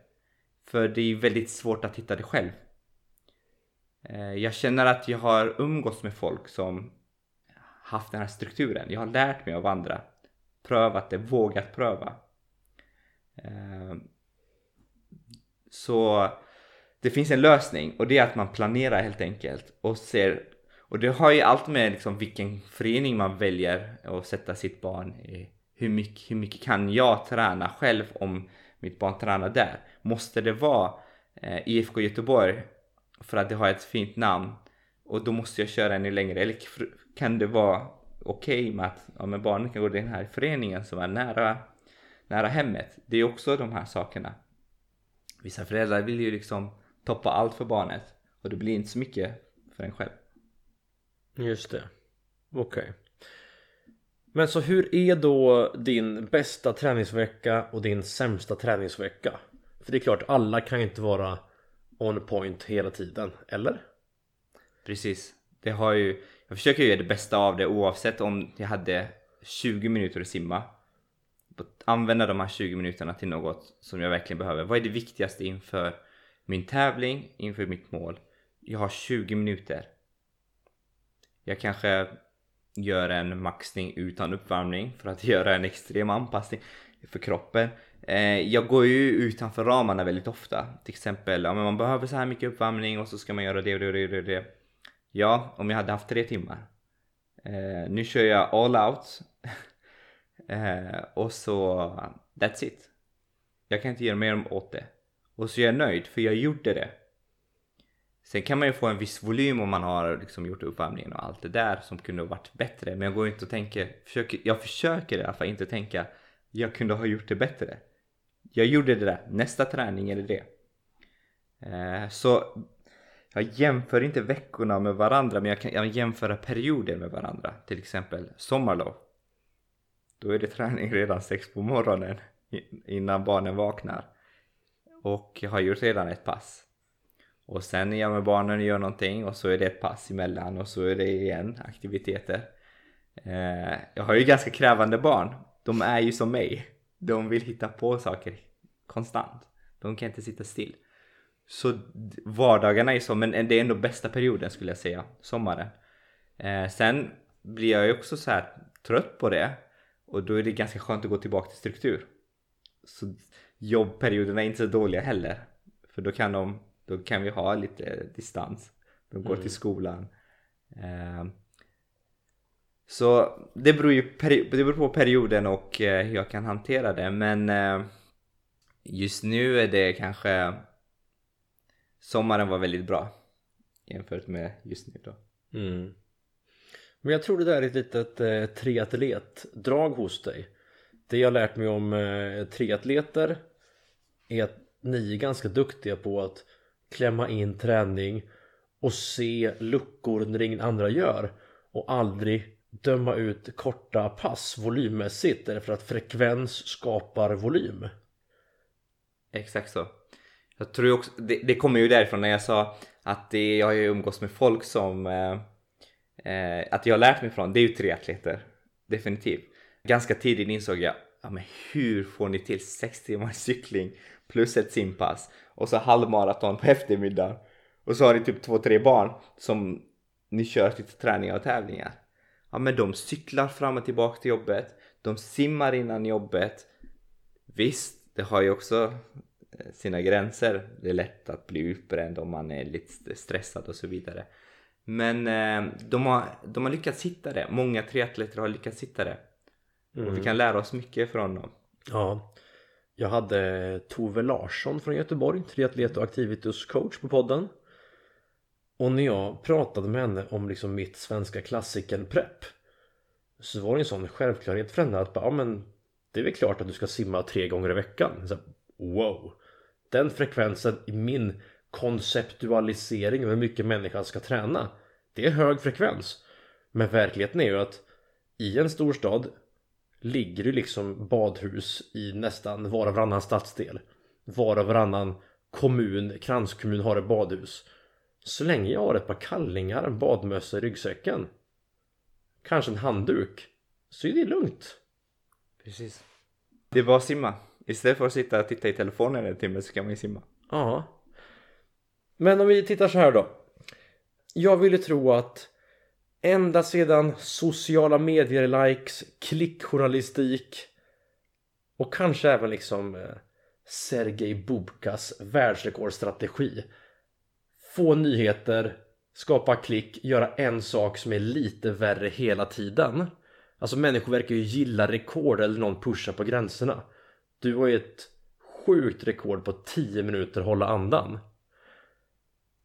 Speaker 3: För det är ju väldigt svårt att hitta det själv. Eh, jag känner att jag har umgåtts med folk som haft den här strukturen. Jag har lärt mig av andra. Prövat det, vågat pröva. Eh, så det finns en lösning och det är att man planerar helt enkelt och ser och det har ju allt med liksom vilken förening man väljer att sätta sitt barn i. Hur mycket, hur mycket kan jag träna själv om mitt barn tränar där? Måste det vara eh, IFK Göteborg för att det har ett fint namn. Och då måste jag köra ännu längre. Eller kan det vara okej okay med att ja, men barnet kan gå till den här föreningen som är nära, nära hemmet. Det är också de här sakerna. Vissa föräldrar vill ju liksom toppa allt för barnet. Och det blir inte så mycket för en själv.
Speaker 1: Just det. Okej. Okay. men så hur är då din bästa träningsvecka och din sämsta träningsvecka? För det är klart, alla kan ju inte vara on point hela tiden, eller?
Speaker 3: Precis. Det har ju, jag försöker göra det bästa av det oavsett om jag hade 20 minuter att simma. Använda de här 20 minuterna till något som jag verkligen behöver. Vad är det viktigaste inför min tävling, inför mitt mål? Jag har 20 minuter. Jag kanske gör en maxning utan uppvärmning för att göra en extrem anpassning för kroppen. Eh, jag går ju utanför ramarna väldigt ofta. Till exempel, ja, men man behöver så här mycket uppvärmning och så ska man göra det och det och det och det. Ja, om jag hade haft tre timmar. Eh, nu kör jag all out. eh, och så, that's it. Jag kan inte göra mer åt det. Och så är jag nöjd för jag gjorde det. Sen kan man ju få en viss volym om man har liksom gjort uppvärmningen och allt det där som kunde ha varit bättre. Men jag går inte och tänker, försöker, jag försöker i alla fall inte tänka jag kunde ha gjort det bättre. Jag gjorde det där, nästa träning är det det. Eh, så jag jämför inte veckorna med varandra men jag kan jag jämföra perioder med varandra. Till exempel sommarlov. Då är det träning redan sex på morgonen innan barnen vaknar. Och jag har gjort redan ett pass. Och sen är jag med barnen och gör någonting och så är det ett pass emellan och så är det igen aktiviteter. Eh, jag har ju ganska krävande barn. De är ju som mig. De vill hitta på saker konstant. De kan inte sitta still. Så vardagarna är så, men det är ändå bästa perioden skulle jag säga, sommaren. Eh, sen blir jag ju också så här trött på det och då är det ganska skönt att gå tillbaka till struktur. Så jobbperioderna är inte så dåliga heller. För då kan, de, då kan vi ha lite distans. De går mm. till skolan. Eh, så det beror ju det beror på perioden och eh, hur jag kan hantera det. Men eh, just nu är det kanske sommaren var väldigt bra jämfört med just nu då.
Speaker 1: Mm. Men jag tror det där är ett litet eh, triatletdrag hos dig. Det jag lärt mig om eh, triatleter är att ni är ganska duktiga på att klämma in träning och se luckor när ingen andra gör och aldrig döma ut korta pass volymmässigt därför att frekvens skapar volym.
Speaker 3: Exakt så. Jag tror också, det, det kommer ju därifrån när jag sa att det, jag har ju umgås med folk som eh, eh att jag har lärt mig från, det är ju triatleter. Definitivt. Ganska tidigt insåg jag, ja men hur får ni till 6 timmars cykling plus ett simpass och så halvmaraton på eftermiddagen och så har ni typ två, tre barn som ni kör till träningar och tävlingar. Ja men de cyklar fram och tillbaka till jobbet, de simmar innan jobbet. Visst, det har ju också eh, sina gränser. Det är lätt att bli utbränd om man är lite stressad och så vidare. Men eh, de, har, de har lyckats hitta det. Många triatleter har lyckats hitta det. Mm. Och vi mm. kan lära oss mycket från dem.
Speaker 1: Ja. Jag hade Tove Larsson från Göteborg, triatlet och activitus coach på podden. Och när jag pratade med henne om liksom mitt svenska klassiken prepp så var det en sån självklarhet för henne att bara, ja, men det är väl klart att du ska simma tre gånger i veckan. Så, wow! Den frekvensen i min konceptualisering av hur mycket människan ska träna det är hög frekvens. Men verkligheten är ju att i en storstad ligger det liksom badhus i nästan var och varannan stadsdel. Var och varannan kommun, kranskommun har ett badhus. Så länge jag har ett par kallingar, en badmössa i ryggsäcken kanske en handduk så är det lugnt.
Speaker 3: Precis. Det är bara att simma. Istället för att sitta och titta i telefonen en timme så kan man ju simma.
Speaker 1: Ja. Men om vi tittar så här då. Jag ville tro att ända sedan sociala medier-likes, klickjournalistik och kanske även liksom eh, Sergej Bubkas världsrekordstrategi. Få nyheter, skapa klick, göra en sak som är lite värre hela tiden. Alltså människor verkar ju gilla rekord eller någon pushar på gränserna. Du har ju ett sjukt rekord på 10 minuter hålla andan.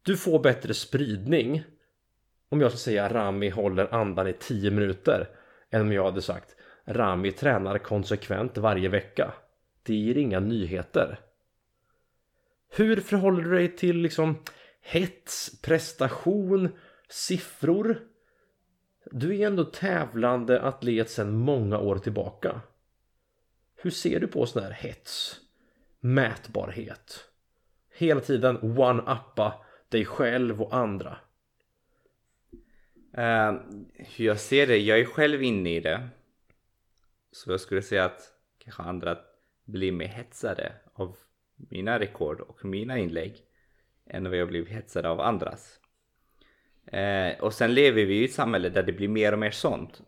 Speaker 1: Du får bättre spridning om jag ska säga Rami håller andan i 10 minuter än om jag hade sagt Rami tränar konsekvent varje vecka. Det ger inga nyheter. Hur förhåller du dig till liksom hets, prestation, siffror? Du är ändå tävlande atlet sedan många år tillbaka. Hur ser du på sån här hets? Mätbarhet? Hela tiden one-uppa dig själv och andra.
Speaker 3: Uh, hur jag ser det, jag är själv inne i det. Så jag skulle säga att kanske andra blir mer hetsade av mina rekord och mina inlägg än vad jag blivit hetsad av andras. Eh, och sen lever vi i ett samhälle där det blir mer och mer sånt.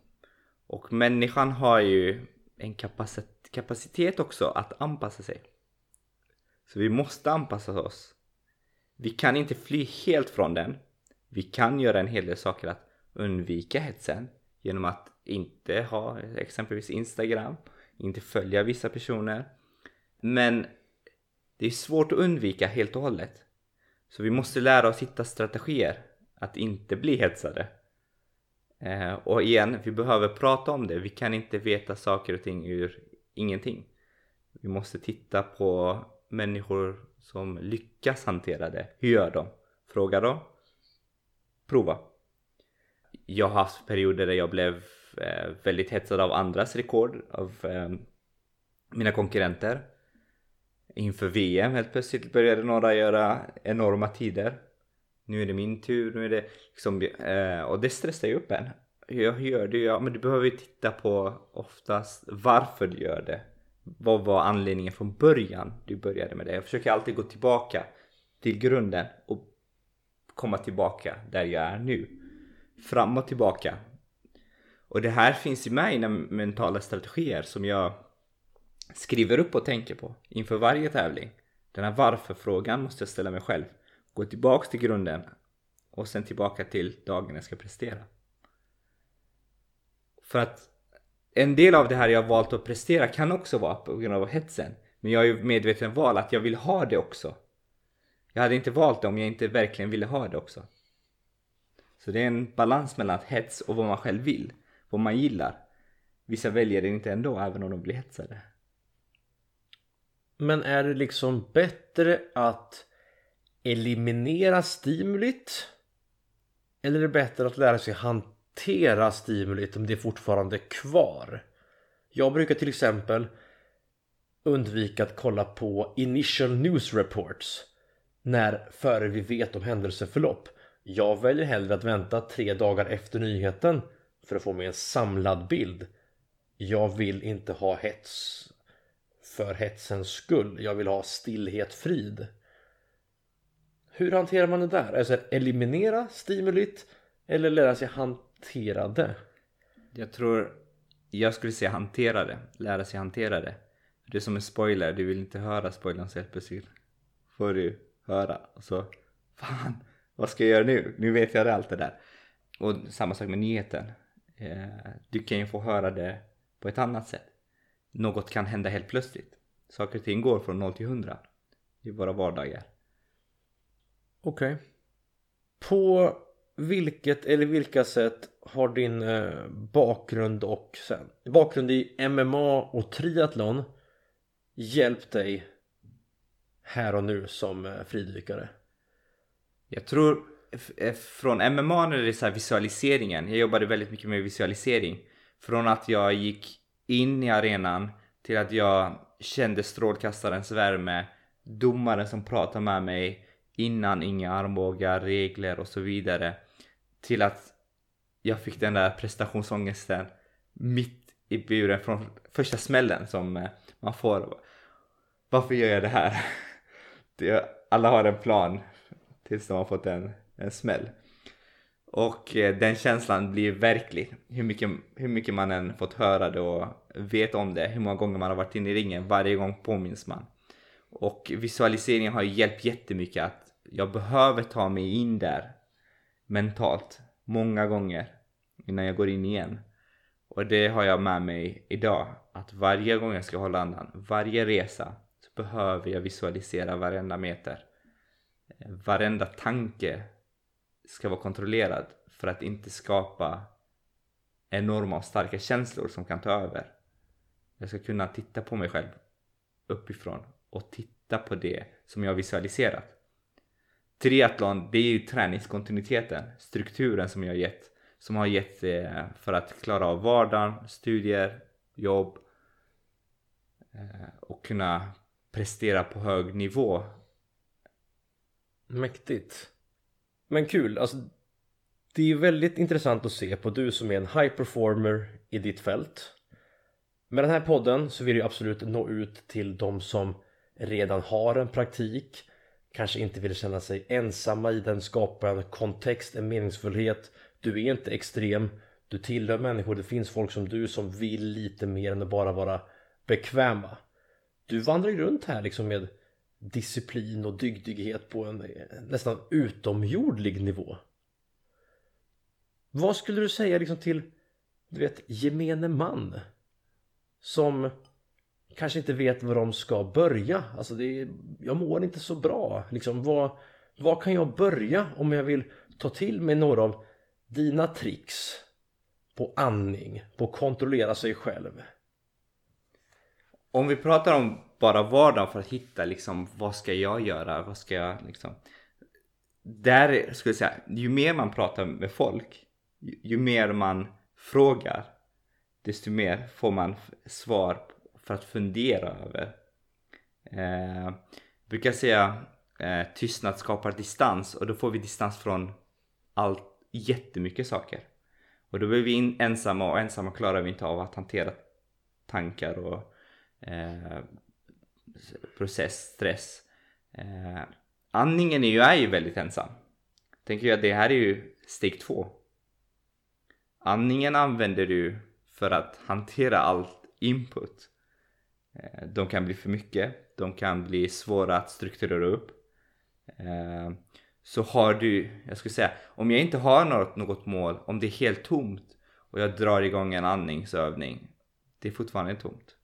Speaker 3: Och människan har ju en kapacitet också att anpassa sig. Så vi måste anpassa oss vi kan inte fly helt från den. Vi kan göra en hel del saker att undvika hetsen genom att inte ha exempelvis Instagram, inte följa vissa personer. Men det är svårt att undvika helt och hållet. Så vi måste lära oss hitta strategier att inte bli hetsade. Eh, och igen, vi behöver prata om det. Vi kan inte veta saker och ting ur ingenting. Vi måste titta på människor som lyckas hantera det. Hur gör de? Fråga dem. Prova. Jag har haft perioder där jag blev eh, väldigt hetsad av andras rekord, av eh, mina konkurrenter. Inför VM helt plötsligt började några göra enorma tider. Nu är det min tur, nu är det liksom, eh, och det stressar ju upp en. Hur gör du? Ja, men du behöver ju titta på oftast varför du gör det. Vad var anledningen från början du började med det? Jag försöker alltid gå tillbaka till grunden och komma tillbaka där jag är nu. Fram och tillbaka. Och det här finns ju med i mina mentala strategier som jag skriver upp och tänker på inför varje tävling. Den här varför-frågan måste jag ställa mig själv. Gå tillbaks till grunden och sen tillbaka till dagen jag ska prestera. För att en del av det här jag valt att prestera kan också vara på grund av hetsen. Men jag är ju medveten val att jag vill ha det också. Jag hade inte valt det om jag inte verkligen ville ha det också. Så det är en balans mellan hets och vad man själv vill. Vad man gillar. Vissa väljer det inte ändå även om de blir hetsade.
Speaker 1: Men är det liksom bättre att eliminera stimulit? Eller är det bättre att lära sig hantera stimulit om det är fortfarande kvar? Jag brukar till exempel undvika att kolla på initial news reports när före vi vet om händelseförlopp. Jag väljer hellre att vänta tre dagar efter nyheten för att få mig en samlad bild. Jag vill inte ha hets för hetsens skull. Jag vill ha stillhet, frid. Hur hanterar man det där? Alltså eliminera stimulit eller lära sig hantera det?
Speaker 3: Jag tror jag skulle säga hantera det, lära sig hantera det. Det är som en spoiler, du vill inte höra spoilern så helt plötsligt får du höra och så fan, vad ska jag göra nu? Nu vet jag allt det där. Och samma sak med nyheten. Eh, du kan ju få höra det på ett annat sätt. Något kan hända helt plötsligt. Saker och ting går från 0 till 100 i våra vardagar.
Speaker 1: Okej. Okay. På vilket eller vilka sätt har din eh, bakgrund och bakgrund i MMA och triathlon hjälpt dig här och nu som eh, fridykare?
Speaker 3: Jag tror eh, från MMA när det är så visualiseringen. Jag jobbade väldigt mycket med visualisering. Från att jag gick in i arenan till att jag kände strålkastarens värme, domaren som pratade med mig innan inga armbågar, regler och så vidare till att jag fick den där prestationsångesten mitt i buren från första smällen som eh, man får. Varför gör jag det här? alla har en plan tills de har fått en, en smäll. Och eh, den känslan blir verklig. Hur mycket, hur mycket man än fått höra det och vet om det. Hur många gånger man har varit inne i ringen. Varje gång påminns man. Och visualiseringen har hjälpt jättemycket att jag behöver ta mig in där mentalt många gånger innan jag går in igen. Och det har jag med mig idag. Att varje gång jag ska hålla andan, varje resa så behöver jag visualisera varenda meter. Eh, varenda tanke ska vara kontrollerad för att inte skapa enorma och starka känslor som kan ta över. Jag ska kunna titta på mig själv uppifrån och titta på det som jag visualiserat. Triathlon, det är ju träningskontinuiteten, strukturen som jag har gett. Som har gett det för att klara av vardagen, studier, jobb eh, och kunna prestera på hög nivå.
Speaker 1: Mäktigt. Men kul, alltså det är väldigt intressant att se på du som är en high performer i ditt fält. Med den här podden så vill jag absolut nå ut till de som redan har en praktik kanske inte vill känna sig ensamma i den, skapa en kontext, en meningsfullhet. Du är inte extrem, du tillhör människor, det finns folk som du som vill lite mer än att bara vara bekväma. Du vandrar ju runt här liksom med disciplin och dygdighet på en eh, nästan utomjordlig nivå. Vad skulle du säga liksom till du vet gemene man som kanske inte vet var de ska börja. Alltså det är, jag mår inte så bra. Liksom, vad, vad kan jag börja om jag vill ta till mig några av dina tricks på andning, på att kontrollera sig själv?
Speaker 3: Om vi pratar om bara vardagen för att hitta liksom vad ska jag göra? Vad ska jag liksom? Där skulle jag säga, ju mer man pratar med folk, ju, ju mer man frågar, desto mer får man svar för att fundera över. Eh, jag brukar säga eh, tystnad skapar distans och då får vi distans från allt, jättemycket saker. Och då blir vi in, ensamma och ensamma klarar vi inte av att hantera tankar och eh, process, stress. Eh, andningen är ju, är ju väldigt ensam. Tänker jag att det här är ju steg två. Andningen använder du för att hantera allt input. Eh, de kan bli för mycket, de kan bli svåra att strukturera upp. Eh, så har du, jag skulle säga, om jag inte har något, något mål, om det är helt tomt och jag drar igång en andningsövning, det är fortfarande tomt.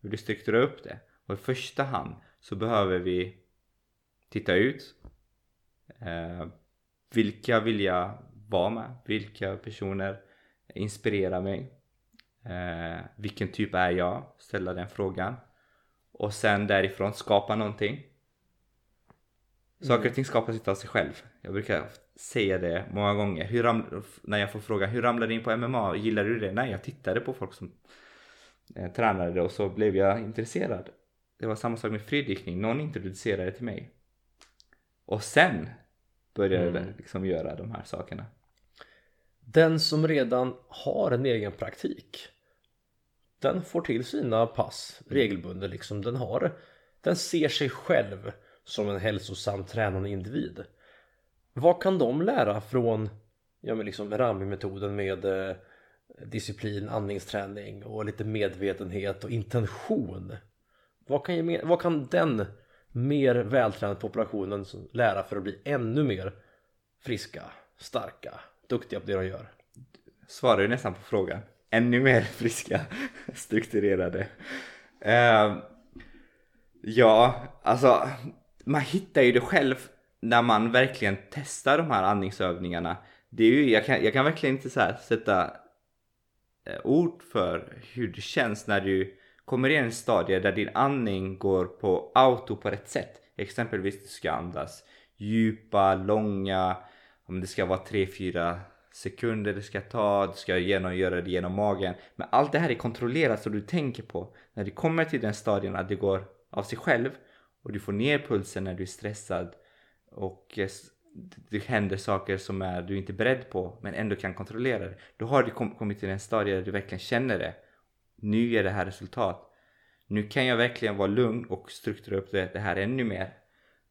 Speaker 3: Hur du strukturerar upp det? Och i första hand så behöver vi titta ut. Eh, vilka vill jag vara med? Vilka personer inspirerar mig? Eh, vilken typ är jag? Ställa den frågan. Och sen därifrån skapa någonting. Saker och ting skapas inte av sig själv. Jag brukar säga det många gånger. Hur ram- när jag får fråga hur ramlade du in på MMA? Gillar du det? Nej, jag tittade på folk som eh, tränade och så blev jag intresserad. Det var samma sak med fridykning. Någon introducerade till mig. Och sen började jag
Speaker 1: Mm.
Speaker 3: liksom göra de här sakerna.
Speaker 1: Den som redan har en egen praktik Den får till sina pass regelbundet liksom Den har Den ser sig själv som en hälsosam tränande individ Vad kan de lära från ja, men liksom Rami-metoden med eh, disciplin, andningsträning och lite medvetenhet och intention? Vad kan, vad kan den mer vältränade populationen lära för att bli ännu mer friska, starka, duktiga på det de gör?
Speaker 3: Svarar ju nästan på frågan. Ännu mer friska, strukturerade. Uh, ja, alltså man hittar ju det själv när man verkligen testar de här andningsövningarna. Det är ju, jag, kan, jag kan verkligen inte så här sätta eh, ord för hur det känns när du kommer i en stadie där din andning går på auto på rätt sätt. Exempelvis du ska andas djupa, långa, om det ska vara 3-4 sekunder det ska ta, du ska göra det genom magen. Men allt det här är kontrollerat så du tänker på när du kommer till den stadien att det går av sig själv och du får ner pulsen när du är stressad och eh, det händer saker som är, du inte är beredd på men ändå kan kontrollera det. Då har du kommit till en stadie där du verkligen känner det. Nu ger det här resultat. Nu kan jag verkligen vara lugn och strukturera upp det, det här ännu mer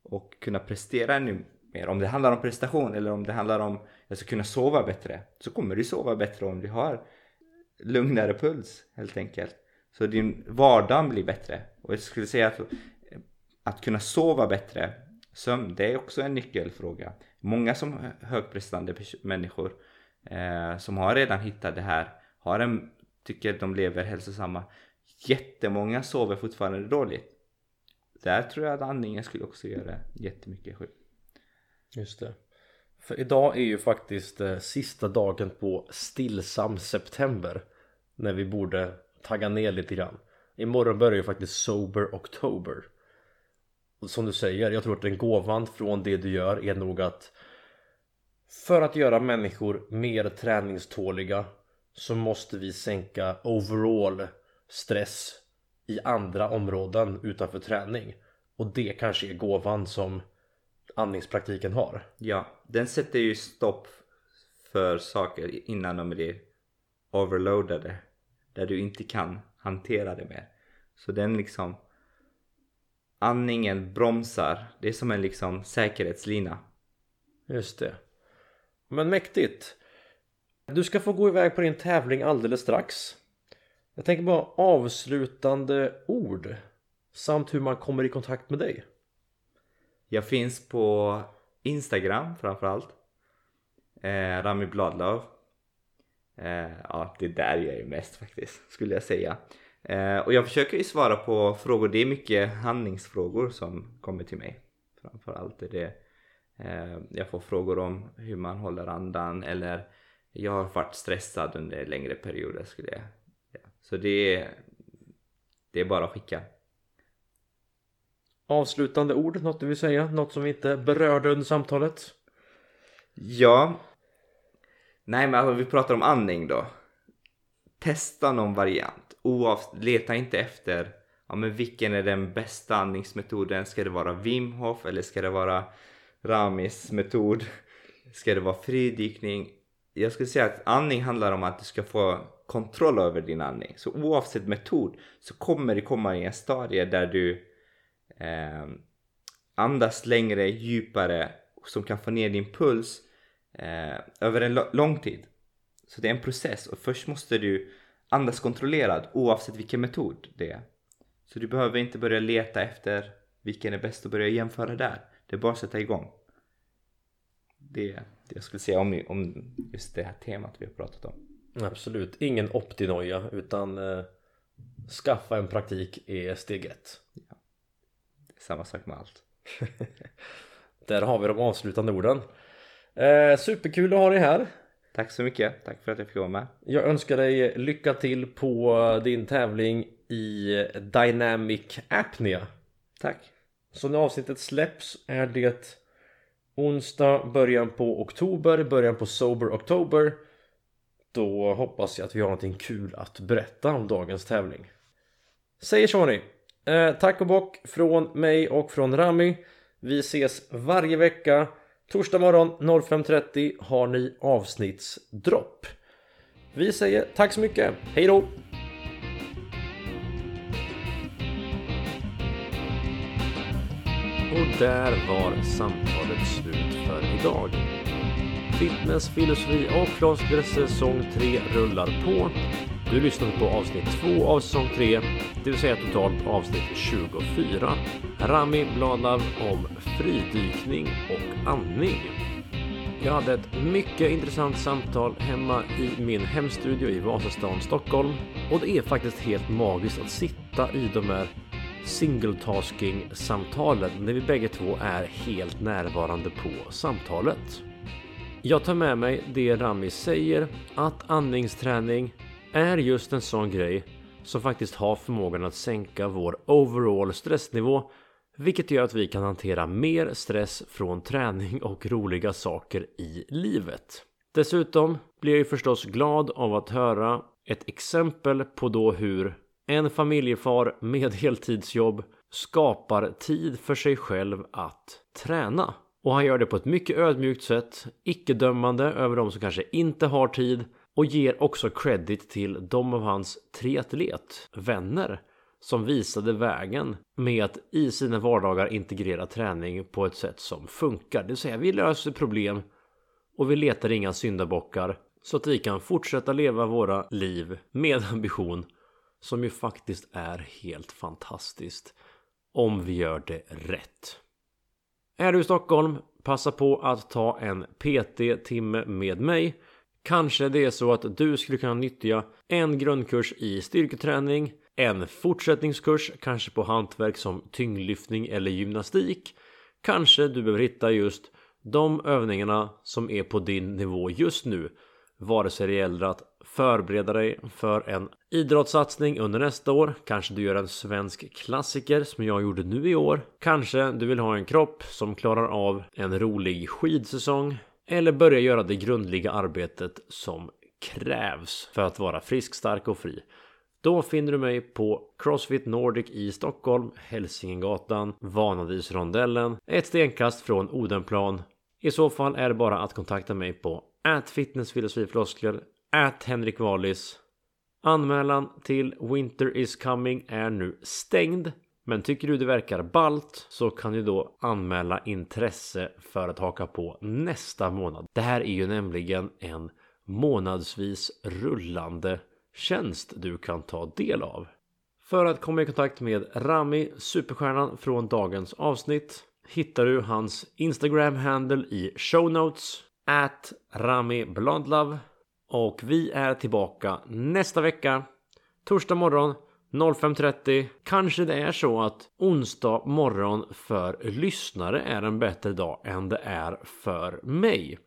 Speaker 3: och kunna prestera ännu mer. Om det handlar om prestation eller om det handlar om jag ska kunna sova bättre så kommer du sova bättre om du har lugnare puls helt enkelt. Så din vardag blir bättre. Och jag skulle säga att att kunna sova bättre, sömn, det är också en nyckelfråga. Många som högprestande människor eh, som har redan hittat det här, har en, tycker de lever hälsosamma. Jättemånga sover fortfarande dåligt. Där tror jag att andningen skulle också göra jättemycket skydd.
Speaker 1: Just det. För idag är ju faktiskt eh, sista dagen på stillsam september. När vi borde tagga ner lite grann. Imorgon börjar ju faktiskt Sober oktober Och som du säger, jag tror att den gåvan från det du gör är nog att för att göra människor mer träningståliga så måste vi sänka overall stress i andra områden utanför träning. Och det kanske är gåvan som andningspraktiken har.
Speaker 3: Ja, den sätter ju stopp för saker innan de blir overloadade. Där du inte kan hantera det mer. Så den liksom andningen bromsar. Det är som en liksom säkerhetslina.
Speaker 1: Just det. Men mäktigt. Du ska få gå iväg på din tävling alldeles strax. Jag tänker bara avslutande ord. Samt hur man kommer i kontakt med dig.
Speaker 3: Jag finns på Instagram framförallt. Eh, Rami Bladlöv. Eh, ja, det är där jag är mest faktiskt, skulle jag säga. Eh, och jag försöker ju svara på frågor. Det är mycket handlingsfrågor som kommer till mig. Framförallt är det eh, jag får frågor om hur man håller andan eller jag har varit stressad under längre perioder skulle jag säga. Så det är, det är bara att skicka.
Speaker 1: Avslutande ord, något du vill säga? Något som vi inte berörde under samtalet?
Speaker 3: Ja. Nej men alltså, vi pratar om andning då. Testa någon variant. Oavs leta inte efter ja, men vilken är den bästa andningsmetoden. Ska det vara Wim Hof eller ska det vara Ramis metod? Ska det vara fridykning? Jag skulle säga att andning handlar om att du ska få kontroll över din andning. Så oavsett metod så kommer det komma i en stadie där du eh, andas längre, djupare som kan få ner din puls eh, över en lång tid. Så det är en process och först måste du andas kontrollerat oavsett vilken metod det är. Så du behöver inte börja leta efter vilken är bäst att börja jämföra där. Det är bara att sätta igång. Det är det jag skulle säga om, om just det här temat vi har pratat om.
Speaker 1: Absolut, ingen optinoja utan eh, skaffa en praktik är steg ett. Ja.
Speaker 3: Det är samma sak med allt.
Speaker 1: Där har vi de avslutande orden. Eh, superkul att ha dig här.
Speaker 3: Tack så mycket. Tack för att jag fick vara med.
Speaker 1: Jag önskar dig lycka till på din tävling i Dynamic Apnea.
Speaker 3: Tack.
Speaker 1: Så när avsnittet släpps är det onsdag, början på oktober, början på Sober Oktober. Då hoppas jag att vi har någonting kul att berätta om dagens tävling. Säger så ni. Eh, tack och bock från mig och från Rami. Vi ses varje vecka. Torsdag morgon 05.30 har ni avsnittsdropp. Vi säger tack så mycket. Hej då! Och där var samtalet slut för idag. Fitness, filosofi och floskler säsong 3 rullar på. Du lyssnar på avsnitt 2 av säsong 3, det vill säga totalt avsnitt 24. Rami bladar om fridykning och andning. Jag hade ett mycket intressant samtal hemma i min hemstudio i Vasastan, Stockholm. Och det är faktiskt helt magiskt att sitta i de här single-tasking samtalen när vi bägge två är helt närvarande på samtalet. Jag tar med mig det Rami säger att andningsträning är just en sån grej som faktiskt har förmågan att sänka vår overall stressnivå vilket gör att vi kan hantera mer stress från träning och roliga saker i livet. Dessutom blir jag ju förstås glad av att höra ett exempel på då hur en familjefar med heltidsjobb skapar tid för sig själv att träna. Och han gör det på ett mycket ödmjukt sätt, icke-dömande över de som kanske inte har tid och ger också credit till de av hans triatletvänner som visade vägen med att i sina vardagar integrera träning på ett sätt som funkar. Det vill säga vi löser problem och vi letar inga syndabockar så att vi kan fortsätta leva våra liv med ambition som ju faktiskt är helt fantastiskt om vi gör det rätt. Är du i Stockholm? Passa på att ta en PT-timme med mig. Kanske det är så att du skulle kunna nyttja en grundkurs i styrketräning, en fortsättningskurs, kanske på hantverk som tyngdlyftning eller gymnastik. Kanske du behöver hitta just de övningarna som är på din nivå just nu. Vare sig det gäller att förbereda dig för en idrottssatsning under nästa år. Kanske du gör en svensk klassiker som jag gjorde nu i år. Kanske du vill ha en kropp som klarar av en rolig skidsäsong. Eller börja göra det grundliga arbetet som krävs för att vara frisk, stark och fri. Då finner du mig på Crossfit Nordic i Stockholm, Hälsingegatan, Vanadisrondellen, ett stenkast från Odenplan. I så fall är det bara att kontakta mig på fitnessfilosofifloskler at Henrik Wallis. Anmälan till Winter is coming är nu stängd. Men tycker du det verkar balt så kan du då anmäla intresse för att haka på nästa månad. Det här är ju nämligen en månadsvis rullande tjänst du kan ta del av. För att komma i kontakt med Rami, superstjärnan från dagens avsnitt, hittar du hans Instagram-handle i show notes at Rami Blondlove och vi är tillbaka nästa vecka torsdag morgon 05.30 kanske det är så att onsdag morgon för lyssnare är en bättre dag än det är för mig.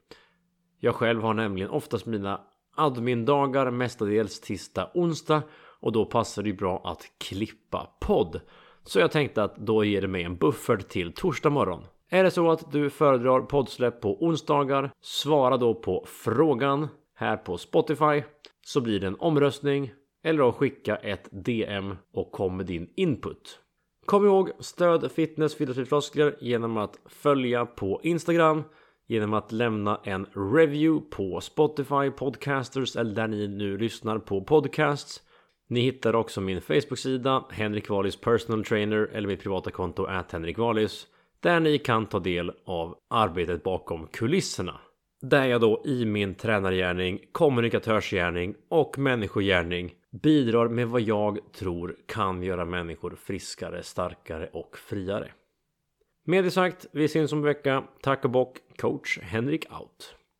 Speaker 1: Jag själv har nämligen oftast mina admin-dagar mestadels tisdag, onsdag och då passar det bra att klippa podd. Så jag tänkte att då ger det mig en buffert till torsdag morgon. Är det så att du föredrar poddsläpp på onsdagar, svara då på frågan här på Spotify så blir det en omröstning eller att skicka ett DM och kom med din input. Kom ihåg, stöd fitness filosofifloskler genom att följa på Instagram, genom att lämna en review på Spotify Podcasters eller där ni nu lyssnar på podcasts. Ni hittar också min Facebook-sida Henrik Wallis Personal Trainer eller mitt privata konto att Henrik Wallis där ni kan ta del av arbetet bakom kulisserna. Där jag då i min tränargärning, kommunikatörsgärning och människogärning bidrar med vad jag tror kan göra människor friskare, starkare och friare. Med det sagt, vi syns om en vecka. Tack och bock, coach Henrik out.